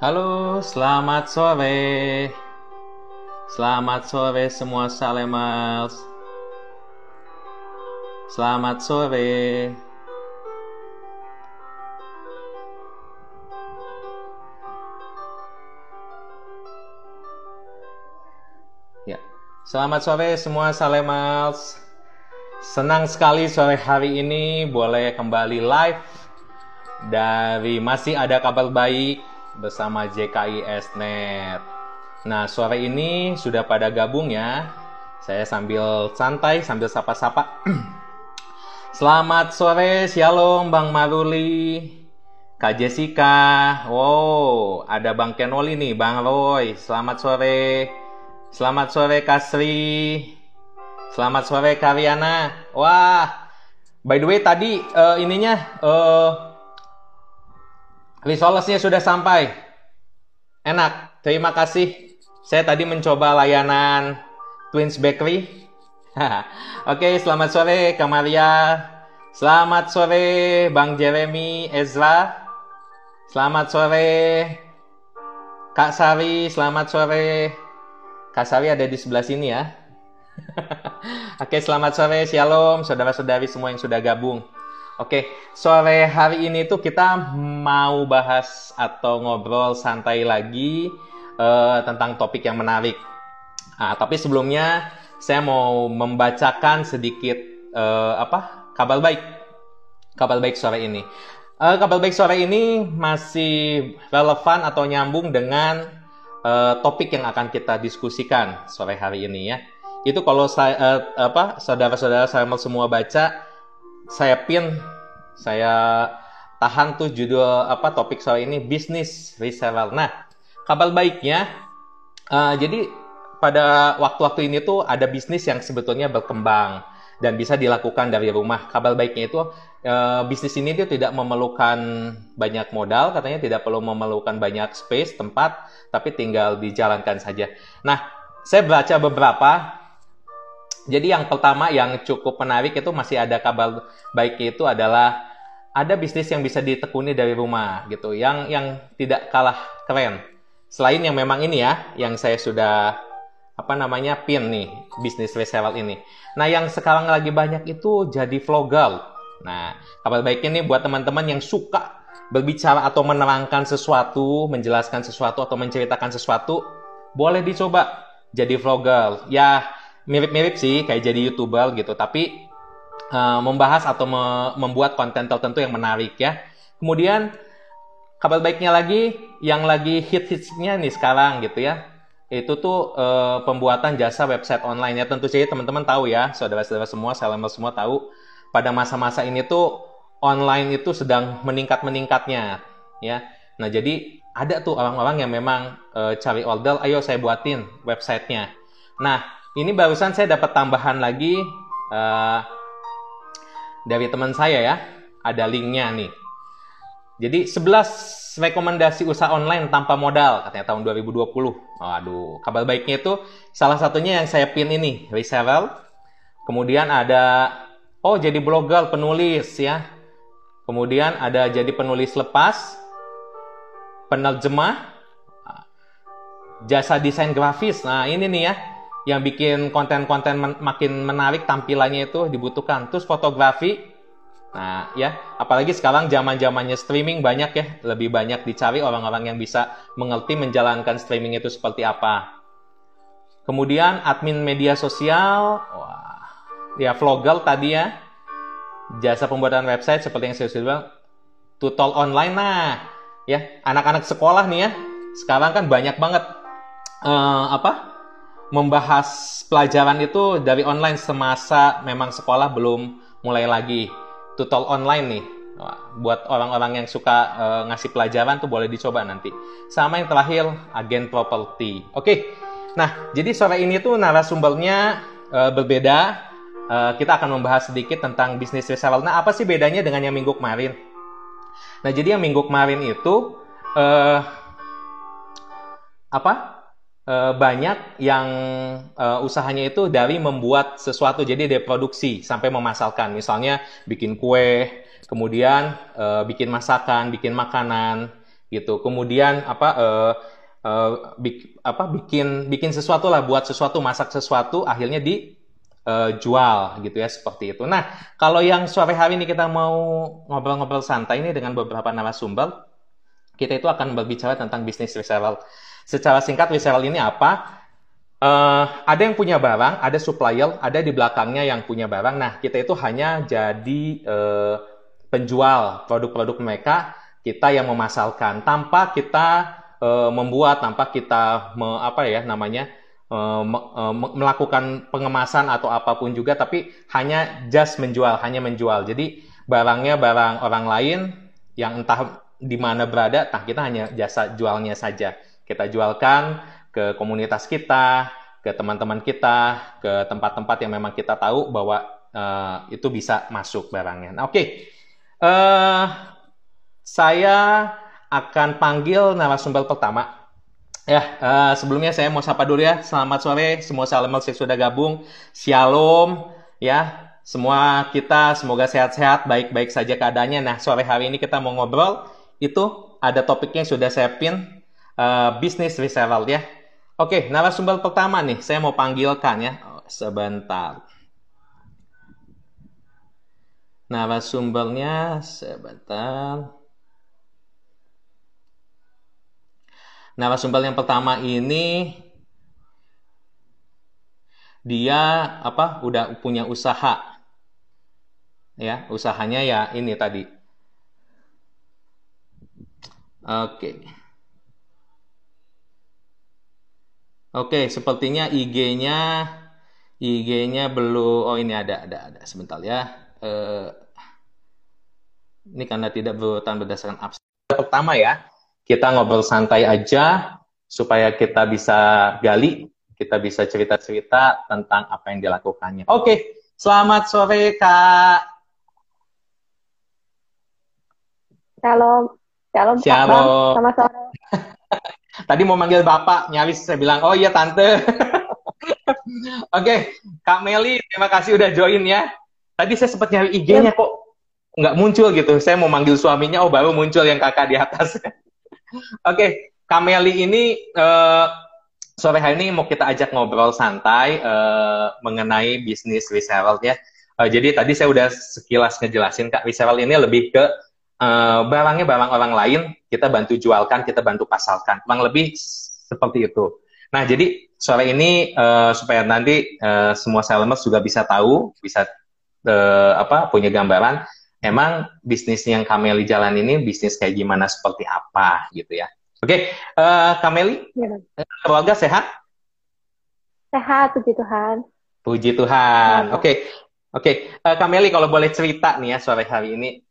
Halo, selamat sore. Selamat sore semua Salemals. Selamat sore. Ya, selamat sore semua Salemals. Senang sekali sore hari ini boleh kembali live dari masih ada kabar baik bersama JKIS Net. Nah, sore ini sudah pada gabung ya. Saya sambil santai, sambil sapa-sapa. Selamat sore, Shalom Bang Maruli, Kak Jessica. Wow, ada Bang Kenoli nih, Bang Roy. Selamat sore. Selamat sore Kasri. Selamat sore Karyana. Wah, by the way tadi uh, ininya uh, Resolve-nya sudah sampai. Enak. Terima kasih. Saya tadi mencoba layanan Twins Bakery. Oke, selamat sore Kamaria. Selamat sore Bang Jeremy Ezra. Selamat sore Kak Sari. Selamat sore. Kak Sari ada di sebelah sini ya. Oke, selamat sore. Shalom saudara-saudari semua yang sudah gabung. Oke, sore hari ini tuh kita mau bahas atau ngobrol santai lagi uh, tentang topik yang menarik. Nah, tapi sebelumnya saya mau membacakan sedikit uh, apa kabar baik. Kabar baik sore ini. Uh, kabar baik sore ini masih relevan atau nyambung dengan uh, topik yang akan kita diskusikan sore hari ini ya. Itu kalau saya uh, apa saudara-saudara saya mau semua baca saya pin saya tahan tuh judul apa topik soal ini bisnis reseller. Nah, kabar baiknya uh, jadi pada waktu-waktu ini tuh ada bisnis yang sebetulnya berkembang dan bisa dilakukan dari rumah. Kabar baiknya itu uh, bisnis ini dia tidak memerlukan banyak modal, katanya tidak perlu memerlukan banyak space, tempat, tapi tinggal dijalankan saja. Nah, saya baca beberapa jadi yang pertama yang cukup menarik itu masih ada kabar baik itu adalah ada bisnis yang bisa ditekuni dari rumah gitu, yang yang tidak kalah keren. Selain yang memang ini ya, yang saya sudah apa namanya pin nih bisnis reseller ini. Nah yang sekarang lagi banyak itu jadi vlogger. Nah kabar baiknya nih buat teman-teman yang suka berbicara atau menerangkan sesuatu, menjelaskan sesuatu atau menceritakan sesuatu, boleh dicoba jadi vlogger. Ya mirip-mirip sih kayak jadi youtuber gitu. Tapi uh, membahas atau me membuat konten tertentu yang menarik ya. Kemudian kabar baiknya lagi yang lagi hit-hitsnya nih sekarang gitu ya. Itu tuh uh, pembuatan jasa website online ya. Tentu saja teman-teman tahu ya saudara-saudara semua salamer semua tahu. Pada masa-masa ini tuh online itu sedang meningkat-meningkatnya ya. Nah jadi ada tuh orang-orang yang memang uh, cari order ayo saya buatin websitenya. Nah ini barusan saya dapat tambahan lagi uh, dari teman saya ya. Ada linknya nih. Jadi 11 rekomendasi usaha online tanpa modal katanya tahun 2020. Waduh, kabar baiknya itu salah satunya yang saya pin ini, reseller. Kemudian ada oh jadi blogger, penulis ya. Kemudian ada jadi penulis lepas, penerjemah, jasa desain grafis. Nah, ini nih ya yang bikin konten-konten men makin menarik tampilannya itu dibutuhkan. Terus fotografi, nah ya, apalagi sekarang zaman zamannya streaming banyak ya, lebih banyak dicari orang-orang yang bisa mengerti menjalankan streaming itu seperti apa. Kemudian admin media sosial, wah, ya vlogger tadi ya, jasa pembuatan website seperti yang saya sudah bilang, tutorial online, nah ya, anak-anak sekolah nih ya, sekarang kan banyak banget uh, apa membahas pelajaran itu dari online semasa memang sekolah belum mulai lagi. Tutorial online nih. Buat orang-orang yang suka uh, ngasih pelajaran tuh boleh dicoba nanti. Sama yang terakhir agen properti. Oke. Nah jadi sore ini tuh narasumbernya uh, berbeda. Uh, kita akan membahas sedikit tentang bisnis reseller. Nah apa sih bedanya dengan yang minggu kemarin? Nah jadi yang minggu kemarin itu uh, apa uh, banyak yang uh, usahanya itu dari membuat sesuatu jadi dari produksi sampai memasalkan misalnya bikin kue kemudian uh, bikin masakan bikin makanan gitu. Kemudian apa uh, uh, bik, apa bikin bikin sesuatu lah, buat sesuatu, masak sesuatu, akhirnya dijual gitu ya seperti itu. Nah, kalau yang sore hari ini kita mau ngobrol-ngobrol santai ini dengan beberapa narasumber, kita itu akan berbicara tentang bisnis reseller. Secara singkat reseller ini apa? uh, ada yang punya barang, ada supplier, ada di belakangnya yang punya barang. Nah, kita itu hanya jadi uh, penjual produk-produk mereka, kita yang memasalkan tanpa kita uh, membuat, tanpa kita me, apa ya namanya uh, me, uh, melakukan pengemasan atau apa pun juga, tapi hanya just menjual, hanya menjual. Jadi barangnya barang orang lain yang entah di mana berada, nah kita hanya jasa jualnya saja. Kita jualkan ke komunitas kita, ke teman-teman kita, ke tempat-tempat yang memang kita tahu bahwa uh, itu bisa masuk barangnya. Nah, oke, okay. uh, eh, saya akan panggil narasumber pertama. Ya, uh, sebelumnya saya mau sapa dulu ya. Selamat sore, semua salam yang sudah gabung. Shalom, ya. Semua kita semoga sehat-sehat, baik-baik saja keadaannya. Nah, sore hari ini kita mau ngobrol. Itu ada topiknya yang sudah saya pin uh, bisnis reseller ya. Oke, narasumber pertama nih, saya mau panggilkan ya. Oh, sebentar. Narasumbernya sebentar. Narasumber yang pertama ini dia apa? Udah punya usaha. Ya, usahanya ya ini tadi. Oke. Okay. Oke, sepertinya IG-nya IG-nya belum oh ini ada ada ada sebentar ya. Uh, ini karena tidak berurutan berdasarkan absen. Pertama ya, kita ngobrol santai aja supaya kita bisa gali, kita bisa cerita-cerita tentang apa yang dilakukannya. Oke, selamat sore Kak. Shalom. Shalom. Shalom. Selamat sore. Tadi mau manggil Bapak, nyaris saya bilang, oh iya Tante. Oke, okay. Kak Meli, terima kasih udah join ya. Tadi saya sempat nyari IG-nya kok nggak muncul gitu. Saya mau manggil suaminya, oh baru muncul yang kakak di atas. Oke, okay. Kak Meli ini uh, sore hari ini mau kita ajak ngobrol santai uh, mengenai bisnis reseller ya. Uh, jadi tadi saya udah sekilas ngejelasin Kak, reseller ini lebih ke uh, barangnya barang orang lain, kita bantu jualkan, kita bantu pasalkan. Kurang lebih seperti itu. Nah, jadi sore ini uh, supaya nanti uh, semua sellers juga bisa tahu, bisa uh, apa punya gambaran, emang bisnis yang Kameli jalan ini bisnis kayak gimana, seperti apa gitu ya. Oke, okay, uh, Kameli, ya. keluarga sehat? Sehat, puji Tuhan. Puji Tuhan. Oke, oke. Okay. Uh, Kameli kalau boleh cerita nih ya sore hari ini,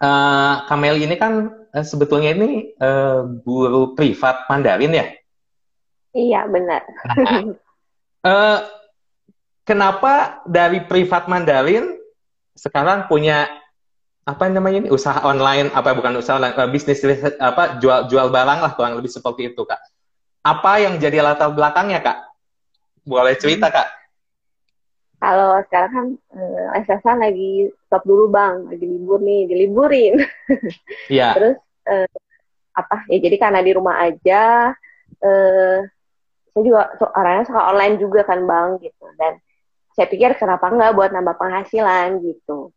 uh, Kameli ini kan uh, sebetulnya ini uh, guru privat Mandarin ya? Iya benar. Nah, uh, kenapa dari privat Mandarin sekarang punya apa namanya ini usaha online apa bukan usaha online uh, bisnis apa jual jual barang lah kurang lebih seperti itu kak. Apa yang jadi latar belakangnya kak? Boleh cerita kak? Kalau sekarang kan uh, eh, SSA lagi stop dulu bang, lagi libur nih, diliburin. Iya. Terus uh, apa? Ya jadi karena di rumah aja, uh, saya juga so, orangnya suka online juga kan bang gitu. Dan saya pikir kenapa nggak buat nambah penghasilan gitu.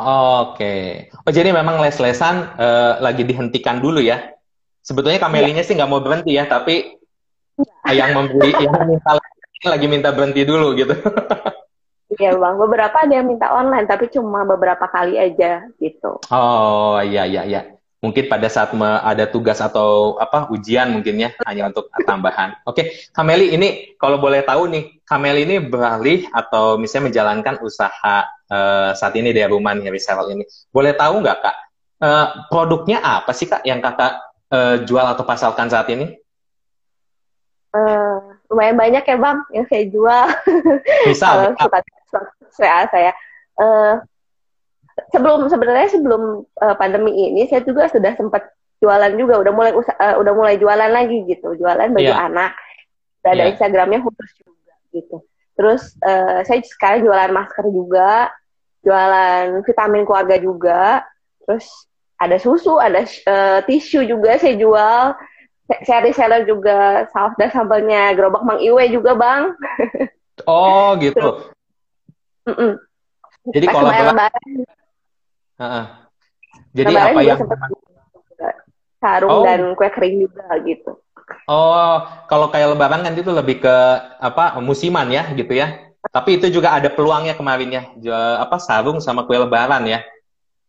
Oke. Okay. Oh jadi memang les-lesan uh, lagi dihentikan dulu ya? Sebetulnya kamelinya ya. sih nggak mau berhenti ya, tapi ya. yang memberi yang minta lagi minta berhenti dulu gitu. Iya bang, beberapa ada yang minta online, tapi cuma beberapa kali aja gitu. Oh iya iya iya. Mungkin pada saat ada tugas atau apa ujian mungkin ya hanya untuk tambahan. Oke, Kameli ini kalau boleh tahu nih, Kameli ini beralih atau misalnya menjalankan usaha uh, saat ini dari rumah nih reseller ini. Boleh tahu nggak kak uh, produknya apa sih kak yang kakak uh, jual atau pasalkan saat ini? Uh, lumayan banyak ya bang yang saya jual. Misal, suka saya saya uh, sebelum sebenarnya sebelum uh, pandemi ini saya juga sudah sempat jualan juga udah mulai uh, udah mulai jualan lagi gitu jualan baju yeah. anak ada yeah. Instagramnya khusus juga gitu terus uh, saya sekarang jualan masker juga jualan vitamin keluarga juga terus ada susu, ada uh, tisu juga saya jual. Saya reseller juga saus dan sambalnya gerobak Mang Iwe juga bang. Oh gitu. Mm -mm. Jadi kalau lebaran, uh -uh. jadi apa yang sarung oh. dan kue kering juga gitu. Oh, kalau kayak lebaran kan itu lebih ke apa musiman ya gitu ya. Tapi itu juga ada peluangnya kemarin ya, apa sarung sama kue lebaran ya.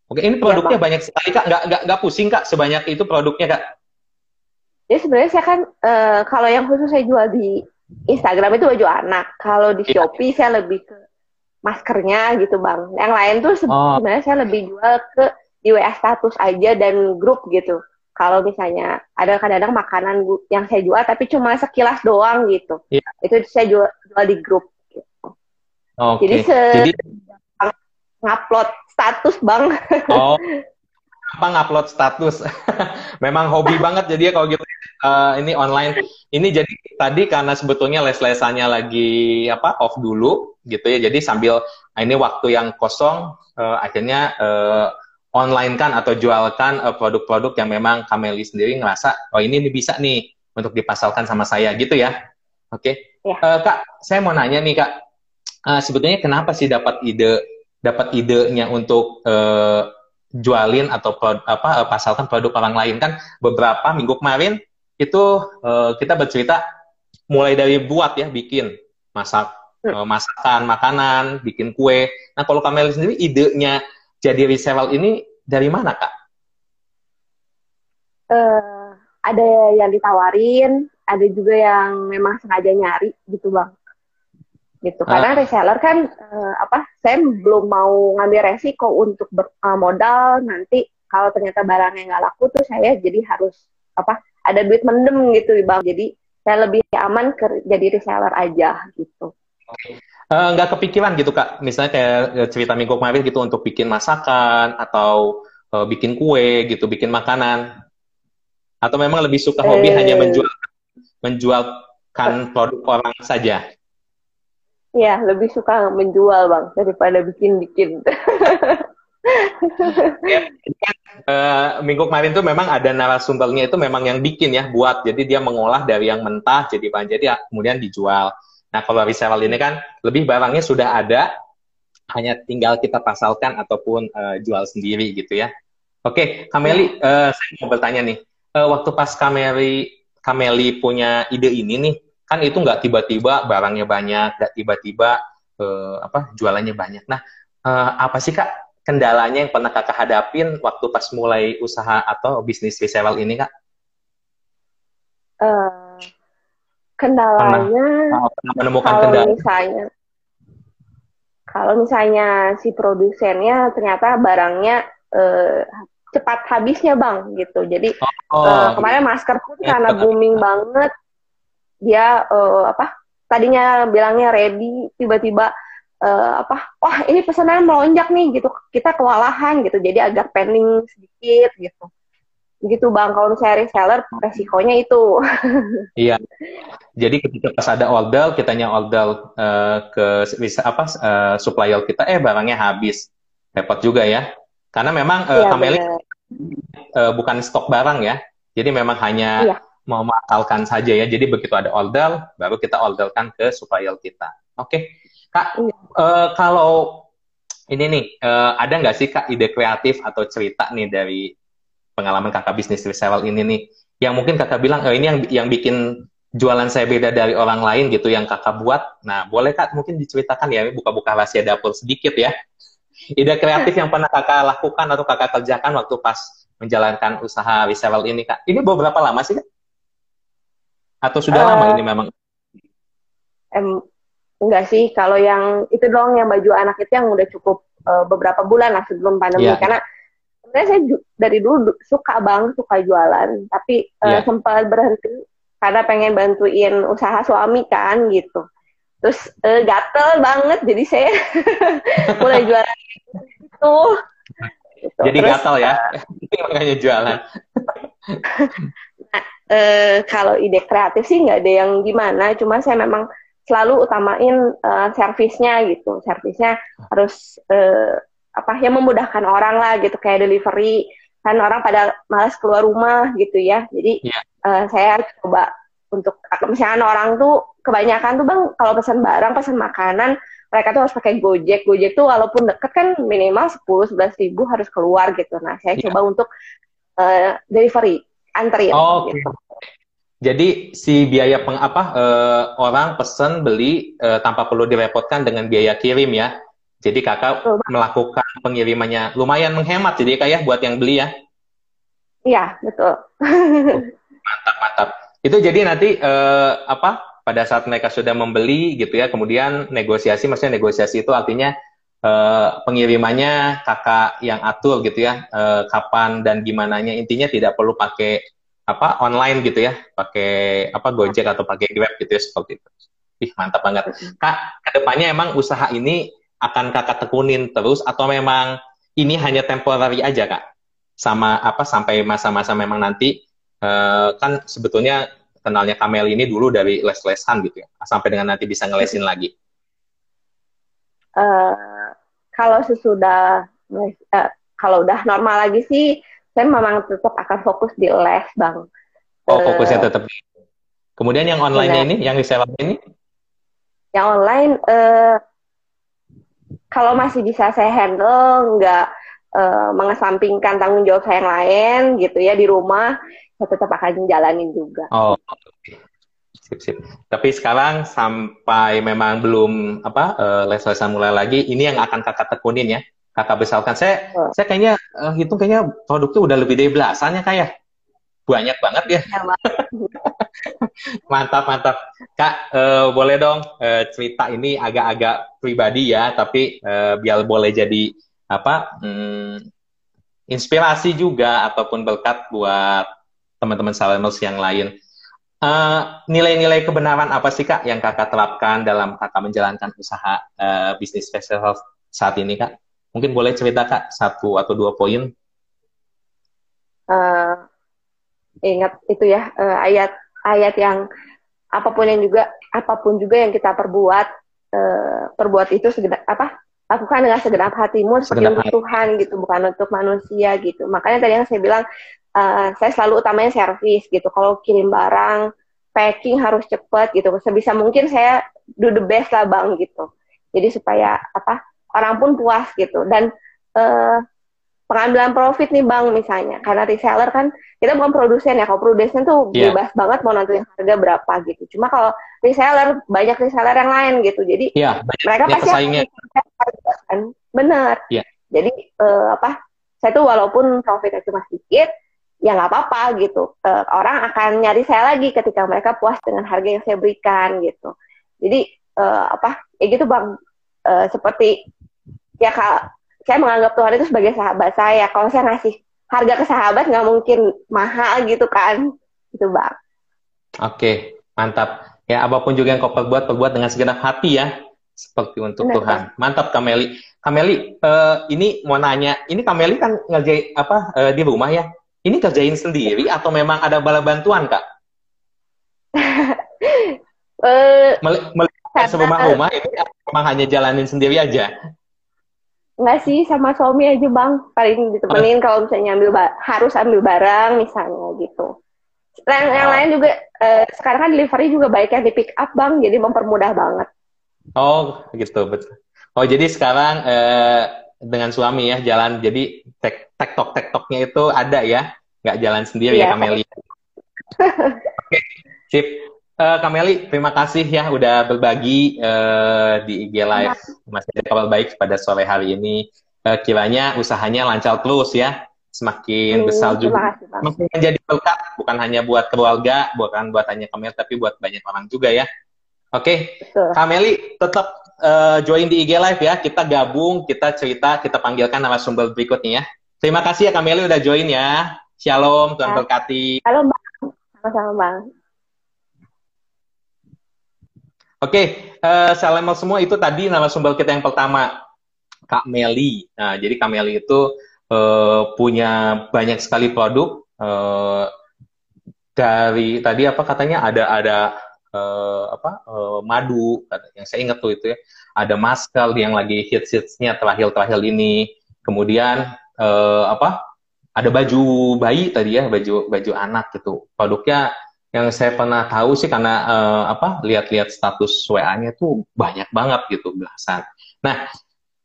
Oke, ini iya, produknya ya, banyak sekali kak, nggak nggak nggak pusing kak sebanyak itu produknya kak? Ya sebenarnya saya kan uh, kalau yang khusus saya jual di Instagram itu baju anak. Kalau di ya. Shopee saya lebih ke maskernya gitu bang. Yang lain tuh oh. sebenarnya oh. saya lebih jual ke di WA status aja dan grup gitu. Kalau misalnya ada kadang-kadang makanan yang saya jual tapi cuma sekilas doang gitu. Ya. Itu saya jual, jual di grup. Gitu. Okay. Jadi, se Jadi ngupload status bang. Oh, apa ngupload status? Memang hobi banget jadi ya kalau gitu. Uh, ini online. Ini jadi tadi karena sebetulnya les-lesannya lagi apa off dulu gitu ya. Jadi sambil nah ini waktu yang kosong uh, akhirnya uh, online kan atau jualkan produk-produk uh, yang memang Kameli sendiri ngerasa oh ini, bisa nih untuk dipasarkan sama saya gitu ya. Oke. Okay. Ya. Uh, Kak, saya mau nanya nih Kak. Uh, sebetulnya kenapa sih dapat ide dapat idenya untuk uh, jualin atau pro, apa uh, pasalkan produk orang lain kan beberapa minggu kemarin itu uh, kita bercerita mulai dari buat ya bikin masak uh, masakan makanan bikin kue. Nah kalau Kamel sendiri idenya jadi reseller ini dari mana kak? Uh, ada yang ditawarin ada juga yang memang sengaja nyari gitu bang. Gitu ah. karena reseller kan uh, apa saya belum mau ngambil resiko untuk ber, uh, modal. Nanti kalau ternyata barangnya nggak laku tuh saya jadi harus apa ada duit mendem gitu bang. Jadi saya lebih aman ke jadi reseller aja gitu uh, nggak kepikiran gitu kak. Misalnya kayak cerita minggu kemarin gitu untuk bikin masakan atau uh, bikin kue gitu bikin makanan. Atau memang lebih suka hobi eh, hanya menjual menjualkan produk orang saja? Iya, lebih suka menjual bang daripada bikin-bikin. ya, kan, uh, minggu kemarin tuh memang ada narasumbernya itu memang yang bikin ya buat. Jadi dia mengolah dari yang mentah jadi bahan jadi ya, kemudian dijual. Nah kalau reseller ini kan lebih barangnya sudah ada hanya tinggal kita pasalkan ataupun uh, jual sendiri gitu ya. Oke, Kameli, uh, saya mau bertanya nih, uh, waktu pas Kameli Kameli punya ide ini nih, kan itu nggak tiba-tiba barangnya banyak, nggak tiba-tiba uh, apa jualannya banyak. Nah, uh, apa sih kak kendalanya yang pernah kakak hadapin waktu pas mulai usaha atau bisnis reseller ini kak? Uh, kendalanya pernah, pernah menemukan kalau kendala. misalnya kalau misalnya si produsennya ternyata barangnya uh, cepat habisnya bang gitu. Jadi oh, uh, kemarin masker pun karena booming banget dia uh, apa tadinya bilangnya ready tiba-tiba uh, apa wah ini pesanan melonjak nih gitu. Kita kewalahan gitu. Jadi agak pending sedikit gitu gitu bang. Kalau saya reseller resikonya itu. Iya. Jadi ketika pas ada order kitanya order uh, ke bisa apa uh, supplier kita eh barangnya habis. Repot juga ya. Karena memang uh, iya, Kameli uh, bukan stok barang ya. Jadi memang hanya iya. memakalkan saja ya. Jadi begitu ada order, baru kita orderkan ke supplier kita. Oke, okay. kak, uh, kalau ini nih, uh, ada nggak sih kak ide kreatif atau cerita nih dari pengalaman kakak bisnis reseller ini nih, yang mungkin kakak bilang, oh, ini yang yang bikin jualan saya beda dari orang lain gitu yang kakak buat. Nah, boleh kak mungkin diceritakan ya, buka-buka rahasia dapur sedikit ya. Ide kreatif yang pernah kakak lakukan atau kakak kerjakan waktu pas menjalankan usaha reseller ini kak. Ini beberapa lama sih kak? Atau sudah uh, lama ini memang? Em, enggak sih, kalau yang itu doang yang baju anak itu yang udah cukup uh, beberapa bulan lah sebelum pandemi. Yeah. Karena sebenarnya saya dari dulu suka bang, suka jualan. Tapi uh, yeah. sempat berhenti karena pengen bantuin usaha suami kan gitu. Terus uh, gatel banget, jadi saya mulai jualan itu. Gitu. Jadi Terus, gatel ya, uh, makanya jualan. uh, kalau ide kreatif sih nggak ada yang gimana, cuma saya memang selalu utamain uh, servisnya gitu, servisnya harus uh, apa ya memudahkan orang lah gitu kayak delivery kan orang pada malas keluar rumah gitu ya jadi yeah. Iya. uh, saya coba untuk misalnya orang tuh kebanyakan tuh bang kalau pesan barang pesan makanan mereka tuh harus pakai Gojek. Gojek tuh walaupun deket kan minimal 10 11 ribu harus keluar gitu. Nah, saya yeah. coba untuk uh, delivery, antri. Oh, gitu. Jadi si biaya peng apa uh, orang pesen beli uh, tanpa perlu direpotkan dengan biaya kirim ya. Jadi kakak Betul. melakukan pengirimannya lumayan menghemat jadi kayak ya buat yang beli ya. Iya betul. mantap mantap. Itu jadi nanti uh, apa pada saat mereka sudah membeli gitu ya, kemudian negosiasi, maksudnya negosiasi itu artinya uh, pengirimannya kakak yang atur gitu ya, uh, kapan dan gimana nya intinya tidak perlu pakai apa online gitu ya, pakai apa Gojek atau pakai Grab gitu ya seperti itu. Ih mantap banget. Kak, ke depannya emang usaha ini akan kakak tekunin terus atau memang ini hanya temporary aja kak? Sama apa sampai masa-masa memang nanti uh, kan sebetulnya kenalnya Kamel ini dulu dari les-lesan gitu ya, sampai dengan nanti bisa ngelesin lagi? Uh, kalau sesudah uh, kalau udah normal lagi sih, saya memang tetap akan fokus di les, bang. Oh, fokusnya uh, tetap. Kemudian yang online ini, yang disewa ini? Yang online, uh, kalau masih bisa saya handle, nggak uh, mengesampingkan tanggung jawab saya yang lain gitu ya di rumah, saya tetap akan jalanin juga. Oh, sip sip. Tapi sekarang sampai memang belum apa uh, les-lesan mulai lagi, ini yang akan kakak tekunin ya, kakak besarkan. Saya oh. saya kayaknya uh, hitung kayaknya produknya udah lebih dari belasan ya kayak ya? Banyak banget ya. mantap mantap, kak uh, boleh dong uh, cerita ini agak-agak pribadi ya, tapi uh, biar boleh jadi apa? Hmm, inspirasi juga ataupun berkat buat teman-teman Salemers yang lain. Nilai-nilai uh, kebenaran apa sih kak yang kakak terapkan dalam kakak menjalankan usaha uh, bisnis festival saat ini kak? Mungkin boleh cerita kak satu atau dua poin. Uh, ingat itu ya uh, ayat ayat yang apa pun yang juga apa pun juga yang kita perbuat uh, perbuat itu segera apa? Lakukan dengan segenap hatimu seperti segenap untuk Tuhan gitu bukan untuk manusia gitu. Makanya tadi yang saya bilang uh, saya selalu utamanya servis gitu. Kalau kirim barang packing harus cepet gitu. Sebisa mungkin saya do the best lah bang gitu. Jadi supaya apa orang pun puas gitu. Dan uh, pengambilan profit nih bang misalnya. Karena reseller kan kita bukan produsen ya kalau produsen tuh yeah. bebas banget mau nentuin harga berapa gitu. Cuma kalau reseller banyak reseller yang lain gitu. Jadi yeah, mereka pasti kan? Benar yeah. jadi uh, apa saya tuh walaupun profitnya cuma sedikit ya nggak apa-apa gitu. Uh, orang akan nyari saya lagi ketika mereka puas dengan harga yang saya berikan gitu. Jadi uh, apa ya gitu bang. Uh, seperti ya kak saya menganggap Tuhan itu sebagai sahabat saya. Kalau saya ngasih harga ke sahabat nggak mungkin mahal gitu kan, itu bang. Oke, mantap. Ya apa pun juga yang kau perbuat, perbuat dengan segenap hati ya, seperti untuk Benar, Tuhan. Bang. Mantap Kameli. Kameli, uh, ini mau nanya, ini Kameli kan ngerjain apa uh, di rumah ya? Ini kerjain sendiri atau memang ada bala bantuan kak? uh, Melihat sebelum rumah ini memang hanya jalanin sendiri aja? Enggak sih, sama suami aja bang. Paling ditemenin kalau misalnya ambil harus ambil barang misalnya gitu. Yang, yang lain juga eh, sekarang kan delivery juga baik yang di pick up bang, jadi mempermudah banget. Oh gitu betul. Oh jadi sekarang eh, dengan suami ya jalan jadi tek tektok tektoknya itu ada ya, nggak jalan sendiri yeah. ya Kamelia. Oke, sip. Uh, Kameli, terima kasih ya udah berbagi uh, di IG Live Masih ada kabar baik pada sore hari ini. Uh, kiranya usahanya lancar terus ya, semakin hmm, besar juga. Kasih, menjadi berkat bukan hanya buat keluarga, bukan buat hanya Kameli, tapi buat banyak orang juga ya. Oke, okay. Kameli tetap uh, join di IG Live ya. Kita gabung, kita cerita, kita panggilkan narasumber berikutnya ya. Terima kasih ya Kameli udah join ya. Shalom, Tuhan ya. berkati. Halo Bang, sama-sama Bang. Oke, okay, uh, salam semua itu tadi nama sumber kita yang pertama, Kak Meli. Nah, jadi Kak Meli itu uh, punya banyak sekali produk uh, dari tadi apa katanya ada ada uh, apa uh, madu yang saya ingat tuh itu ya, ada masker yang lagi hits hitsnya terakhir terakhir ini, kemudian uh, apa ada baju bayi tadi ya, baju baju anak gitu. Produknya yang saya pernah tahu sih karena uh, apa lihat-lihat status WA-nya tuh banyak banget gitu belasan. Nah,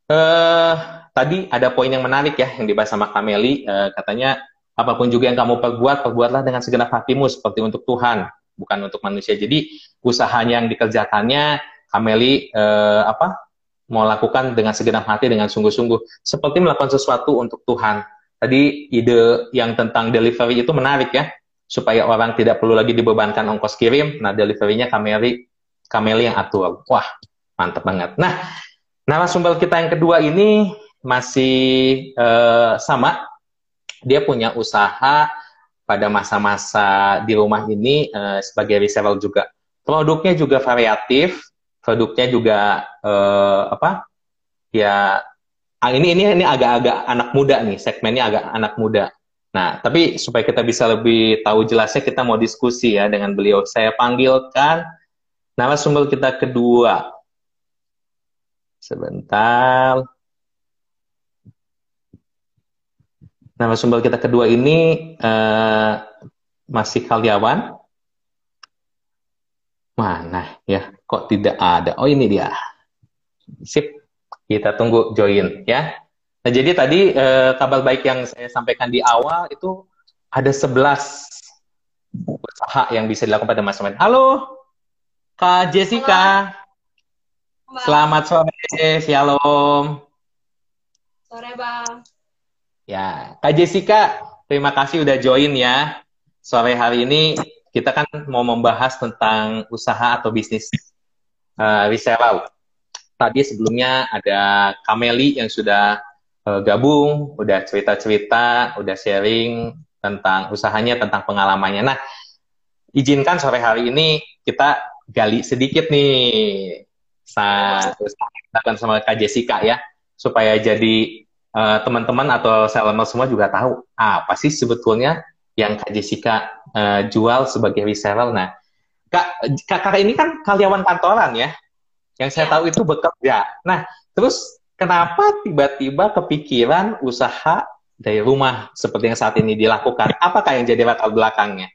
uh, tadi ada poin yang menarik ya yang dibahas sama Kameli uh, katanya apa pun juga yang kamu perbuat perbuatlah dengan segenap hatimu seperti untuk Tuhan bukan untuk manusia. Jadi usahanya yang dikerjakannya Kameli uh, apa mau lakukan dengan segenap hati dengan sungguh-sungguh seperti melakukan sesuatu untuk Tuhan. Tadi ide yang tentang delivery itu menarik ya supaya orang tidak perlu lagi dibebankan ongkos kirim. Nah, deliverynya Kameli Kameli yang atur. Wah, mantap banget. Nah, narasumber kita yang kedua ini masih uh, sama. Dia punya usaha pada masa-masa di rumah ini uh, sebagai reseller juga. Produknya juga variatif, produknya juga uh, apa? Ya, ini ini ini agak-agak anak muda nih, segmennya agak anak muda. Nah, tapi supaya kita bisa lebih tahu jelasnya, kita mau diskusi ya dengan beliau. Saya panggilkan narasumber kita kedua. Sebentar. Narasumber kita kedua ini uh, masih karyawan. Mana ya? Kok tidak ada? Oh ini dia. Sip. Kita tunggu join ya. Nah, jadi tadi eh, kabar baik yang saya sampaikan di awal itu ada 11 usaha yang bisa dilakukan pada masa mendatang. Halo, Kak Jessica. Halo. Selamat sore, Shalom. Sore, Bang. Ya, Kak Jessica, terima kasih udah join ya. Sore hari ini kita kan mau membahas tentang usaha atau bisnis uh, reseller. Tadi sebelumnya ada Kameli yang sudah uh, gabung, udah cerita-cerita, udah sharing tentang usahanya, tentang pengalamannya. Nah, izinkan sore hari ini kita gali sedikit nih saat sama Kak Jessica ya, supaya jadi uh, teman-teman atau seller semua juga tahu apa sih sebetulnya yang Kak Jessica uh, jual sebagai reseller. Nah, Kak, Kak, ini kan karyawan kantoran ya, yang saya ya. tahu itu bekerja. Nah, terus kenapa tiba-tiba kepikiran usaha dari rumah seperti yang saat ini dilakukan? Apakah yang jadi latar belakangnya?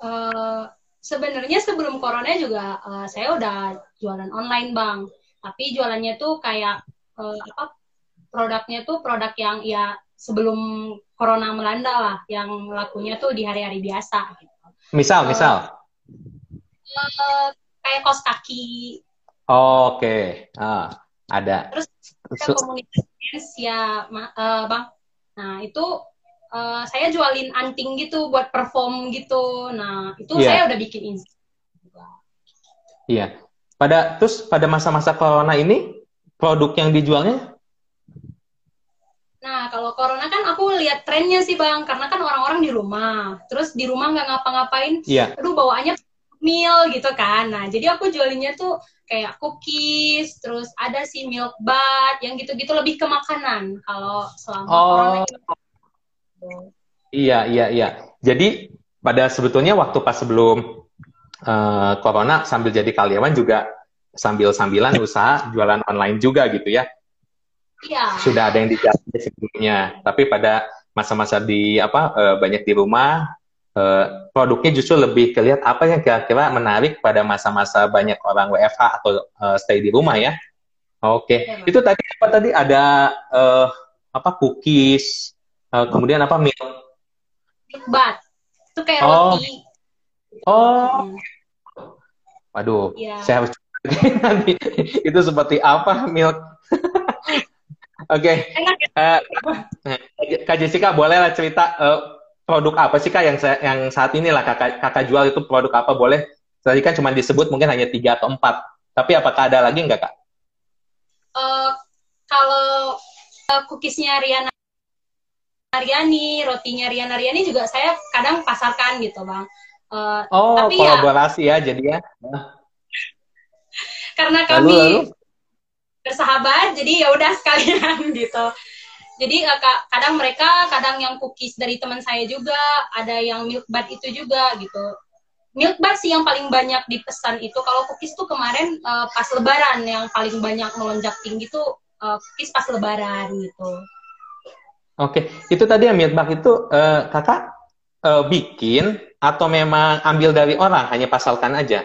Uh, sebenarnya sebelum corona juga uh, saya udah jualan online bang, tapi jualannya tuh kayak uh, apa? Produknya tuh produk yang ya sebelum corona melanda lah, yang lakunya tuh di hari-hari biasa. Gitu. Misal, uh, misal. Uh, kayak kos kaki. Oh, Oke. Okay. Ah ada terus kita komunitas ya uh, bang nah itu uh, saya jualin anting gitu buat perform gitu nah itu yeah. saya udah bikin Iya. Yeah. Pada terus pada masa-masa corona ini produk yang dijualnya? Nah kalau corona kan aku lihat trennya sih bang, karena kan orang-orang di rumah, terus di rumah nggak ngapa-ngapain, yeah. aduh bawaannya meal gitu kan. Nah jadi aku jualinnya tuh kayak cookies, terus ada sih milk bar, yang gitu-gitu lebih ke makanan kalau selama oh. corona. Iya, iya, iya. Jadi pada sebetulnya waktu pas sebelum uh, corona sambil jadi karyawan juga sambil-sambilan usaha jualan online juga gitu ya. Iya. Sudah ada yang dijalani sebelumnya, tapi pada masa-masa di apa uh, banyak di rumah uh, produknya justru lebih kelihat apa yang kira-kira menarik pada masa-masa banyak orang WFH atau uh, stay di rumah ya. Oke, okay. ya, itu tadi apa tadi ada uh, apa cookies, uh, kemudian apa milk? Milk bat, itu kayak oh. roti. Oh, hmm. waduh, ya. saya harus nanti itu seperti apa milk? Oke, okay. uh, Kak Jessica boleh lah cerita uh, produk apa sih kak yang yang saat ini lah kakak kakak jual itu produk apa boleh? Tadi kan cuma disebut mungkin hanya tiga atau empat. Tapi apakah ada lagi nggak kak? Uh, kalau uh, cookiesnya Riana Ariani, rotinya Riana Ariani juga saya kadang pasarkan gitu bang. Uh, oh tapi ya kolaborasi ya, ya jadi ya. Karena kami lalu, lalu? bersahabat, jadi ya udah sekalian gitu jadi uh, kadang mereka kadang yang cookies dari teman saya juga ada yang milk bar itu juga gitu. Milk bar sih yang paling banyak dipesan itu. Kalau cookies tuh kemarin uh, pas lebaran yang paling banyak melonjak tinggi tuh uh, cookies pas lebaran gitu. Oke, itu tadi yang milk itu uh, kakak uh, bikin atau memang ambil dari orang hanya pasalkan aja?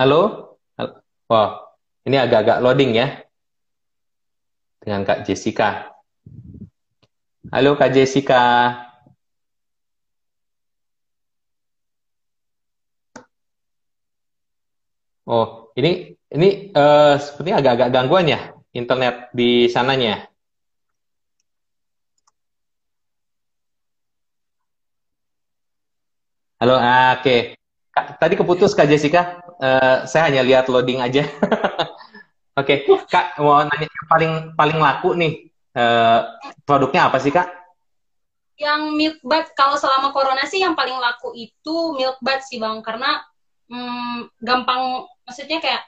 Halo? Wah, ini agak-agak loading ya. Dengan Kak Jessica. Halo Kak Jessica. Oh, ini ini uh, sepertinya agak-agak gangguan ya internet di sananya. Halo, ah, oke. Okay. Tadi keputus Kak Jessica. Uh, saya hanya lihat loading aja. oke, okay. Kak mau nanya paling paling laku nih uh, produknya apa sih Kak? Yang milk bud kalau selama corona sih yang paling laku itu milk bud sih bang karena hmm, gampang maksudnya kayak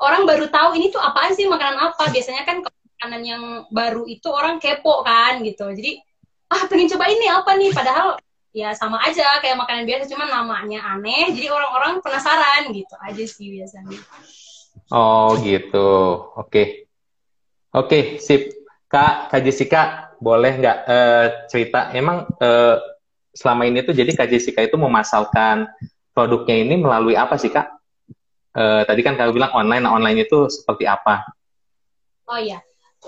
orang baru tahu ini tuh apaan sih makanan apa biasanya kan makanan yang baru itu orang kepo kan gitu jadi ah pengen coba ini apa nih padahal ya sama aja kayak makanan biasa cuman namanya aneh jadi orang-orang penasaran gitu aja sih biasanya oh gitu oke okay. oke okay, sip kak kak Jessica boleh nggak uh, cerita emang uh, selama ini tuh jadi kak Jessica itu memasalkan produknya ini melalui apa sih kak? Uh, tadi kan kak bilang online, nah online itu seperti apa? Oh iya,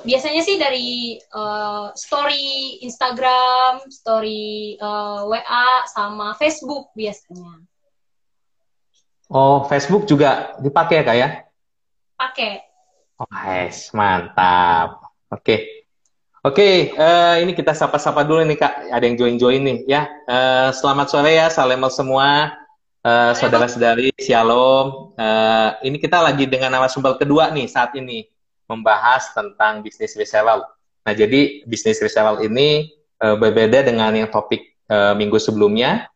biasanya sih dari uh, story Instagram, story uh, eh, WA, sama Facebook biasanya. Oh, Facebook juga dipakai kak ya? Pakai. Oh, yes, mantap. Oke. Okay. Oke, okay, uh, ini kita sapa-sapa dulu nih kak. Ada yang join-join nih ya. Uh, selamat sore ya, salam semua. Uh, saudara-saudari, shalom. Uh, ini kita lagi dengan narasumber kedua nih saat ini membahas tentang bisnis reselling. Nah, jadi bisnis reselling ini uh, berbeda dengan yang topik uh, minggu sebelumnya.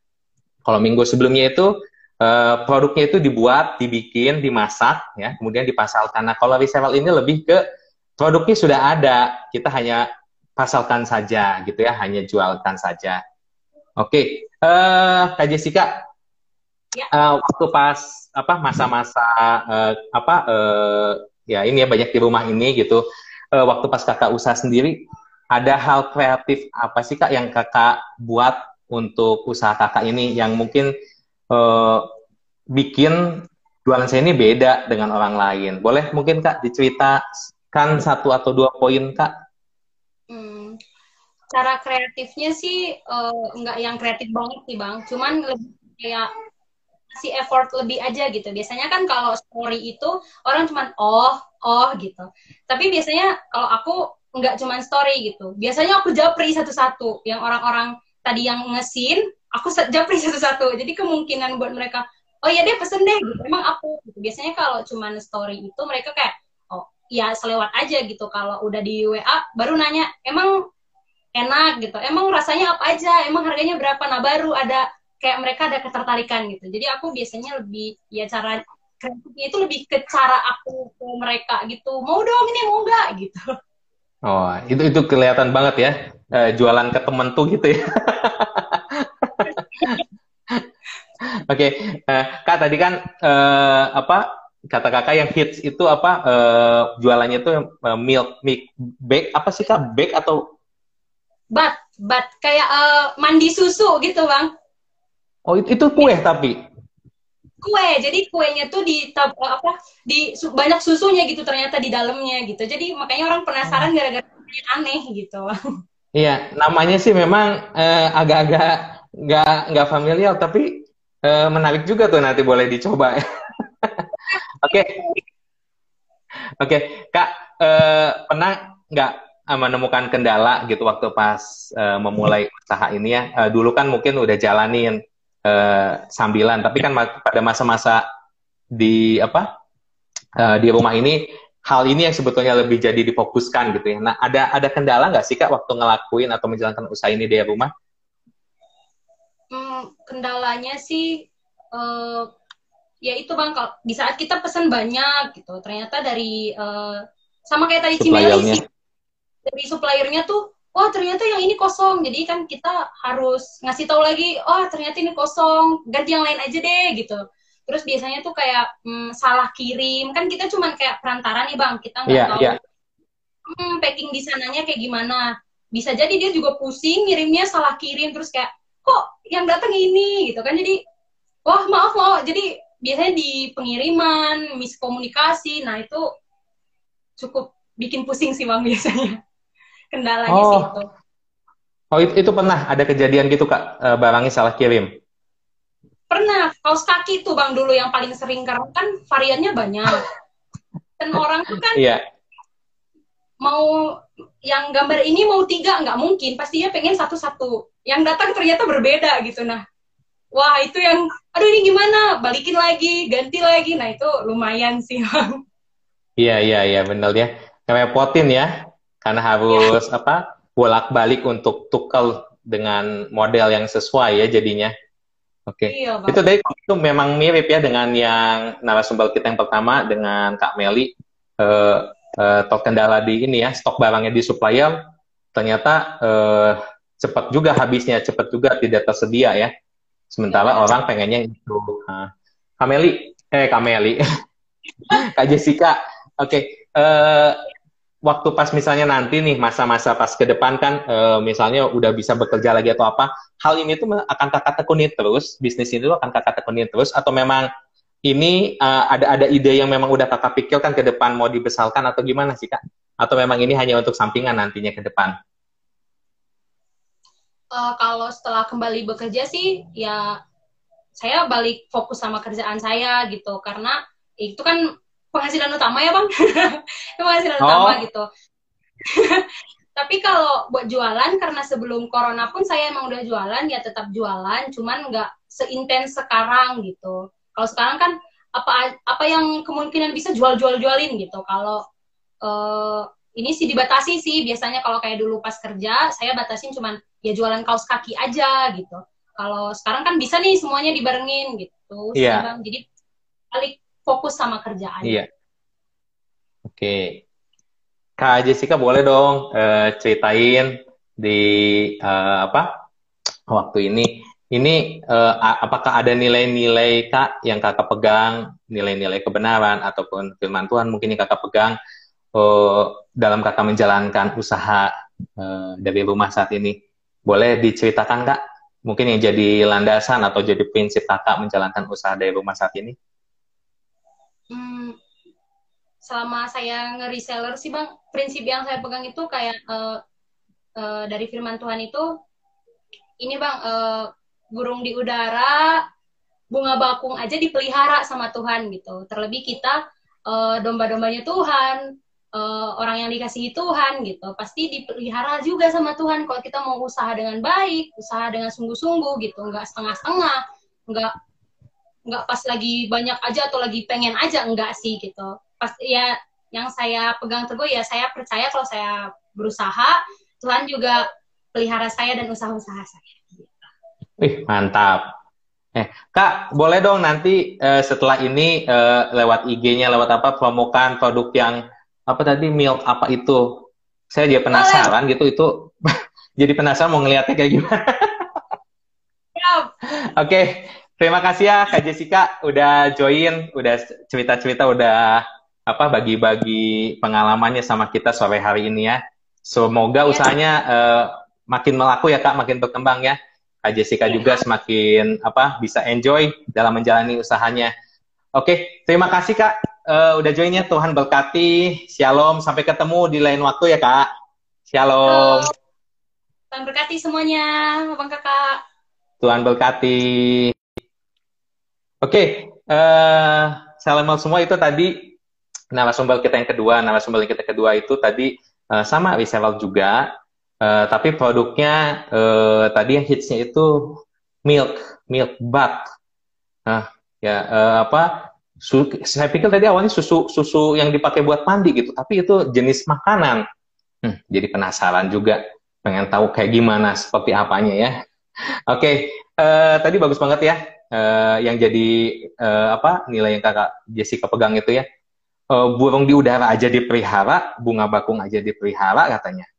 Kalau minggu sebelumnya itu uh, produknya itu dibuat, dibikin, dimasak, ya, kemudian dipasarkan. Nah, kalau reselling ini lebih ke produknya sudah ada, kita hanya pasalkan saja, gitu ya, hanya jualkan saja. Oke, okay. Kak Jessica, ya. uh, waktu pas apa masa-masa uh, apa uh, ya ini ya banyak di rumah ini gitu. Uh, waktu pas kakak usaha sendiri ada hal kreatif apa sih kak yang kakak buat untuk usaha kakak ini yang mungkin uh, bikin jualan saya ini beda dengan orang lain? Boleh mungkin kak diceritakan satu atau dua poin kak? Hmm, cara kreatifnya sih uh, nggak yang kreatif banget sih bang. Cuman lebih kayak si effort lebih aja gitu. Biasanya kan kalau story itu orang cuman oh, oh gitu. Tapi biasanya kalau aku nggak cuman story gitu. Biasanya aku japri satu-satu. Yang orang-orang tadi yang ngesin, aku japri satu-satu. Jadi kemungkinan buat mereka, oh ya dia pesen deh gitu. Emang aku gitu. Biasanya kalau cuman story itu mereka kayak, oh ya selewat aja gitu. Kalau udah di WA baru nanya, emang enak gitu. Emang rasanya apa aja? Emang harganya berapa? Nah baru ada kayak mereka ada ketertarikan gitu. Jadi aku biasanya lebih ya cara kreatifnya itu lebih ke cara aku ke mereka gitu. Mau dong ini mau enggak gitu. Oh itu itu kelihatan banget ya uh, jualan ke temen tuh gitu ya. Oke, okay. uh, kak tadi kan uh, apa kata kakak yang hits itu apa uh, jualannya itu uh, milk milk bake apa sih kak? Bake atau bat bat kayak uh, mandi susu gitu bang Oh itu, itu kue tapi? Kue jadi kuenya tuh di apa di su, banyak susunya gitu ternyata di dalamnya gitu. Jadi makanya orang penasaran gara-gara aneh gitu. Iya namanya sih memang eh, agak-agak nggak nggak familiar tapi eh, menarik juga tuh nanti boleh dicoba. Oke. Oke okay. okay. kak eh, pernah nggak eh, menemukan kendala gitu waktu pas uh, memulai usaha ini ya? Dulu kan mungkin udah jalanin uh, sambilan. Tapi kan pada masa-masa di apa uh, di rumah ini hal ini yang sebetulnya lebih jadi difokuskan gitu ya. Nah ada ada kendala nggak sih kak waktu ngelakuin atau menjalankan usaha ini di rumah? Hmm, kendalanya sih uh, ya itu bang kalau di saat kita pesan banyak gitu ternyata dari uh, sama kayak tadi Cimeli sih dari suppliernya tuh wah ternyata yang ini kosong. Jadi kan kita harus ngasih tahu lagi oh ternyata ini kosong ganti yang lain aja deh gitu. Terus biasanya tuh kayak hmm, salah kirim. Kan kita cuman kayak perantara nih bang. Kita nggak yeah, tahu yeah. Hmm, packing di sananya kayak gimana. Bisa jadi dia juga pusing ngirimnya salah kirim. Terus kayak kok yang datang ini? Gitu kan. Jadi wah maaf loh jadi biasanya di pengiriman miskomunikasi. Nah itu cukup bikin pusing sih bang biasanya kendalanya oh. sih itu. Oh itu, itu pernah ada kejadian gitu kak? Eh, barangnya salah kirim. Pernah. Kaos kaki tuh bang dulu yang paling sering. Karena kan variannya banyak. Dan orang tuh kan yeah. mau yang gambar ini mau tiga nggak mungkin. Pastinya pengen satu-satu. Yang datang ternyata berbeda gitu. Nah wah itu yang aduh ini gimana? Balikin lagi ganti lagi. Nah itu lumayan sih iya iya iya benar ya. Ngerepotin ya karena harus ya. apa bolak balik untuk tukar dengan model yang sesuai ya jadinya oke okay. iya, itu dari itu memang mirip ya dengan yang narasumber kita yang pertama dengan Kak Meli uh, uh, terkendala di ini ya stok barangnya di supplier ternyata uh, cepat juga habisnya cepat juga tidak tersedia ya sementara ya. orang pengennya itu nah, Kameli eh Kameli Kak Jessica oke okay. uh, waktu pas misalnya nanti nih masa-masa pas ke depan kan uh, misalnya udah bisa bekerja lagi atau apa hal ini tuh akan kakak tekuni terus bisnis itu akan kakak tekuni terus atau memang ini uh, ada ada ide yang memang udah kakak pikirkan ke depan mau dibesarkan atau gimana sih kak? Atau memang ini hanya untuk sampingan nantinya ke depan? Uh, kalau setelah kembali bekerja sih ya saya balik fokus sama kerjaan saya gitu karena itu kan penghasilan utama ya bang penghasilan oh. utama gitu tapi kalau buat jualan karena sebelum corona pun saya emang udah jualan ya tetap jualan cuman nggak seintens sekarang gitu kalau sekarang kan apa apa yang kemungkinan bisa jual-jual-jualin gitu. Kalau uh, ini sih dibatasi sih biasanya kalau kayak dulu pas kerja saya batasin cuman ya jualan kaos kaki aja gitu. Kalau sekarang kan bisa nih semuanya dibarengin gitu. Iya. Yeah. Jadi balik fokus sama kerjaan. Iya. Oke. Okay. Kak Jessica boleh dong uh, ceritain di uh, apa waktu ini ini uh, apakah ada nilai-nilai kak yang kakak pegang, nilai-nilai kebenaran ataupun firman Tuhan mungkin yang kakak pegang uh, dalam kakak menjalankan usaha uh, dari rumah saat ini? Boleh diceritakan kak? Mungkin yang jadi landasan atau jadi prinsip kakak menjalankan usaha dari rumah saat ini? Hmm, selama saya nge-reseller sih bang, prinsip yang saya pegang itu kayak uh, uh, dari firman Tuhan itu, ini bang, uh, burung di udara, bunga bakung aja dipelihara sama Tuhan gitu. Terlebih kita uh, domba-dombanya Tuhan, uh, orang yang dikasihi Tuhan gitu, pasti dipelihara juga sama Tuhan. Kalau kita mau usaha dengan baik, usaha dengan sungguh-sungguh gitu, nggak setengah-setengah, nggak nggak pas lagi banyak aja atau lagi pengen aja enggak sih gitu. Pas ya yang saya pegang teguh ya saya percaya kalau saya berusaha Tuhan juga pelihara saya dan usaha-usaha saya. Wih, mantap. Eh, Kak, boleh dong nanti uh, setelah ini uh, lewat IG-nya, lewat apa, promokan produk yang apa tadi milk apa itu? Saya jadi penasaran boleh. gitu itu. jadi penasaran mau ngeliatnya kayak gimana. Oke, okay. terima kasih ya Kak Jessica udah join, udah cerita-cerita, udah apa bagi-bagi pengalamannya sama kita sore hari ini ya. Semoga ya. usahanya uh, makin melaku ya Kak, makin berkembang ya. Kak Jessica ya. juga semakin apa bisa enjoy dalam menjalani usahanya. Oke, terima kasih Kak uh, udah joinnya. Tuhan berkati. Shalom. Sampai ketemu di lain waktu ya Kak. Shalom. Tuhan berkati semuanya, Bang Kakak. Tuhan berkati. Oke, uh, salam semua itu tadi narasumber kita yang kedua. Narasumber kita kedua itu tadi uh, sama reseller juga Uh, tapi produknya uh, tadi yang hitsnya itu milk, milk butt. Nah, ya uh, apa? Su saya pikir tadi awalnya susu susu yang dipakai buat mandi gitu, tapi itu jenis makanan. Hmm, jadi penasaran juga, pengen tahu kayak gimana, seperti apanya ya. Oke, okay, uh, tadi bagus banget ya. Uh, yang jadi uh, apa nilai yang kakak Jessica pegang itu ya. Uh, burung di udara aja dipelihara, bunga bakung aja dipelihara katanya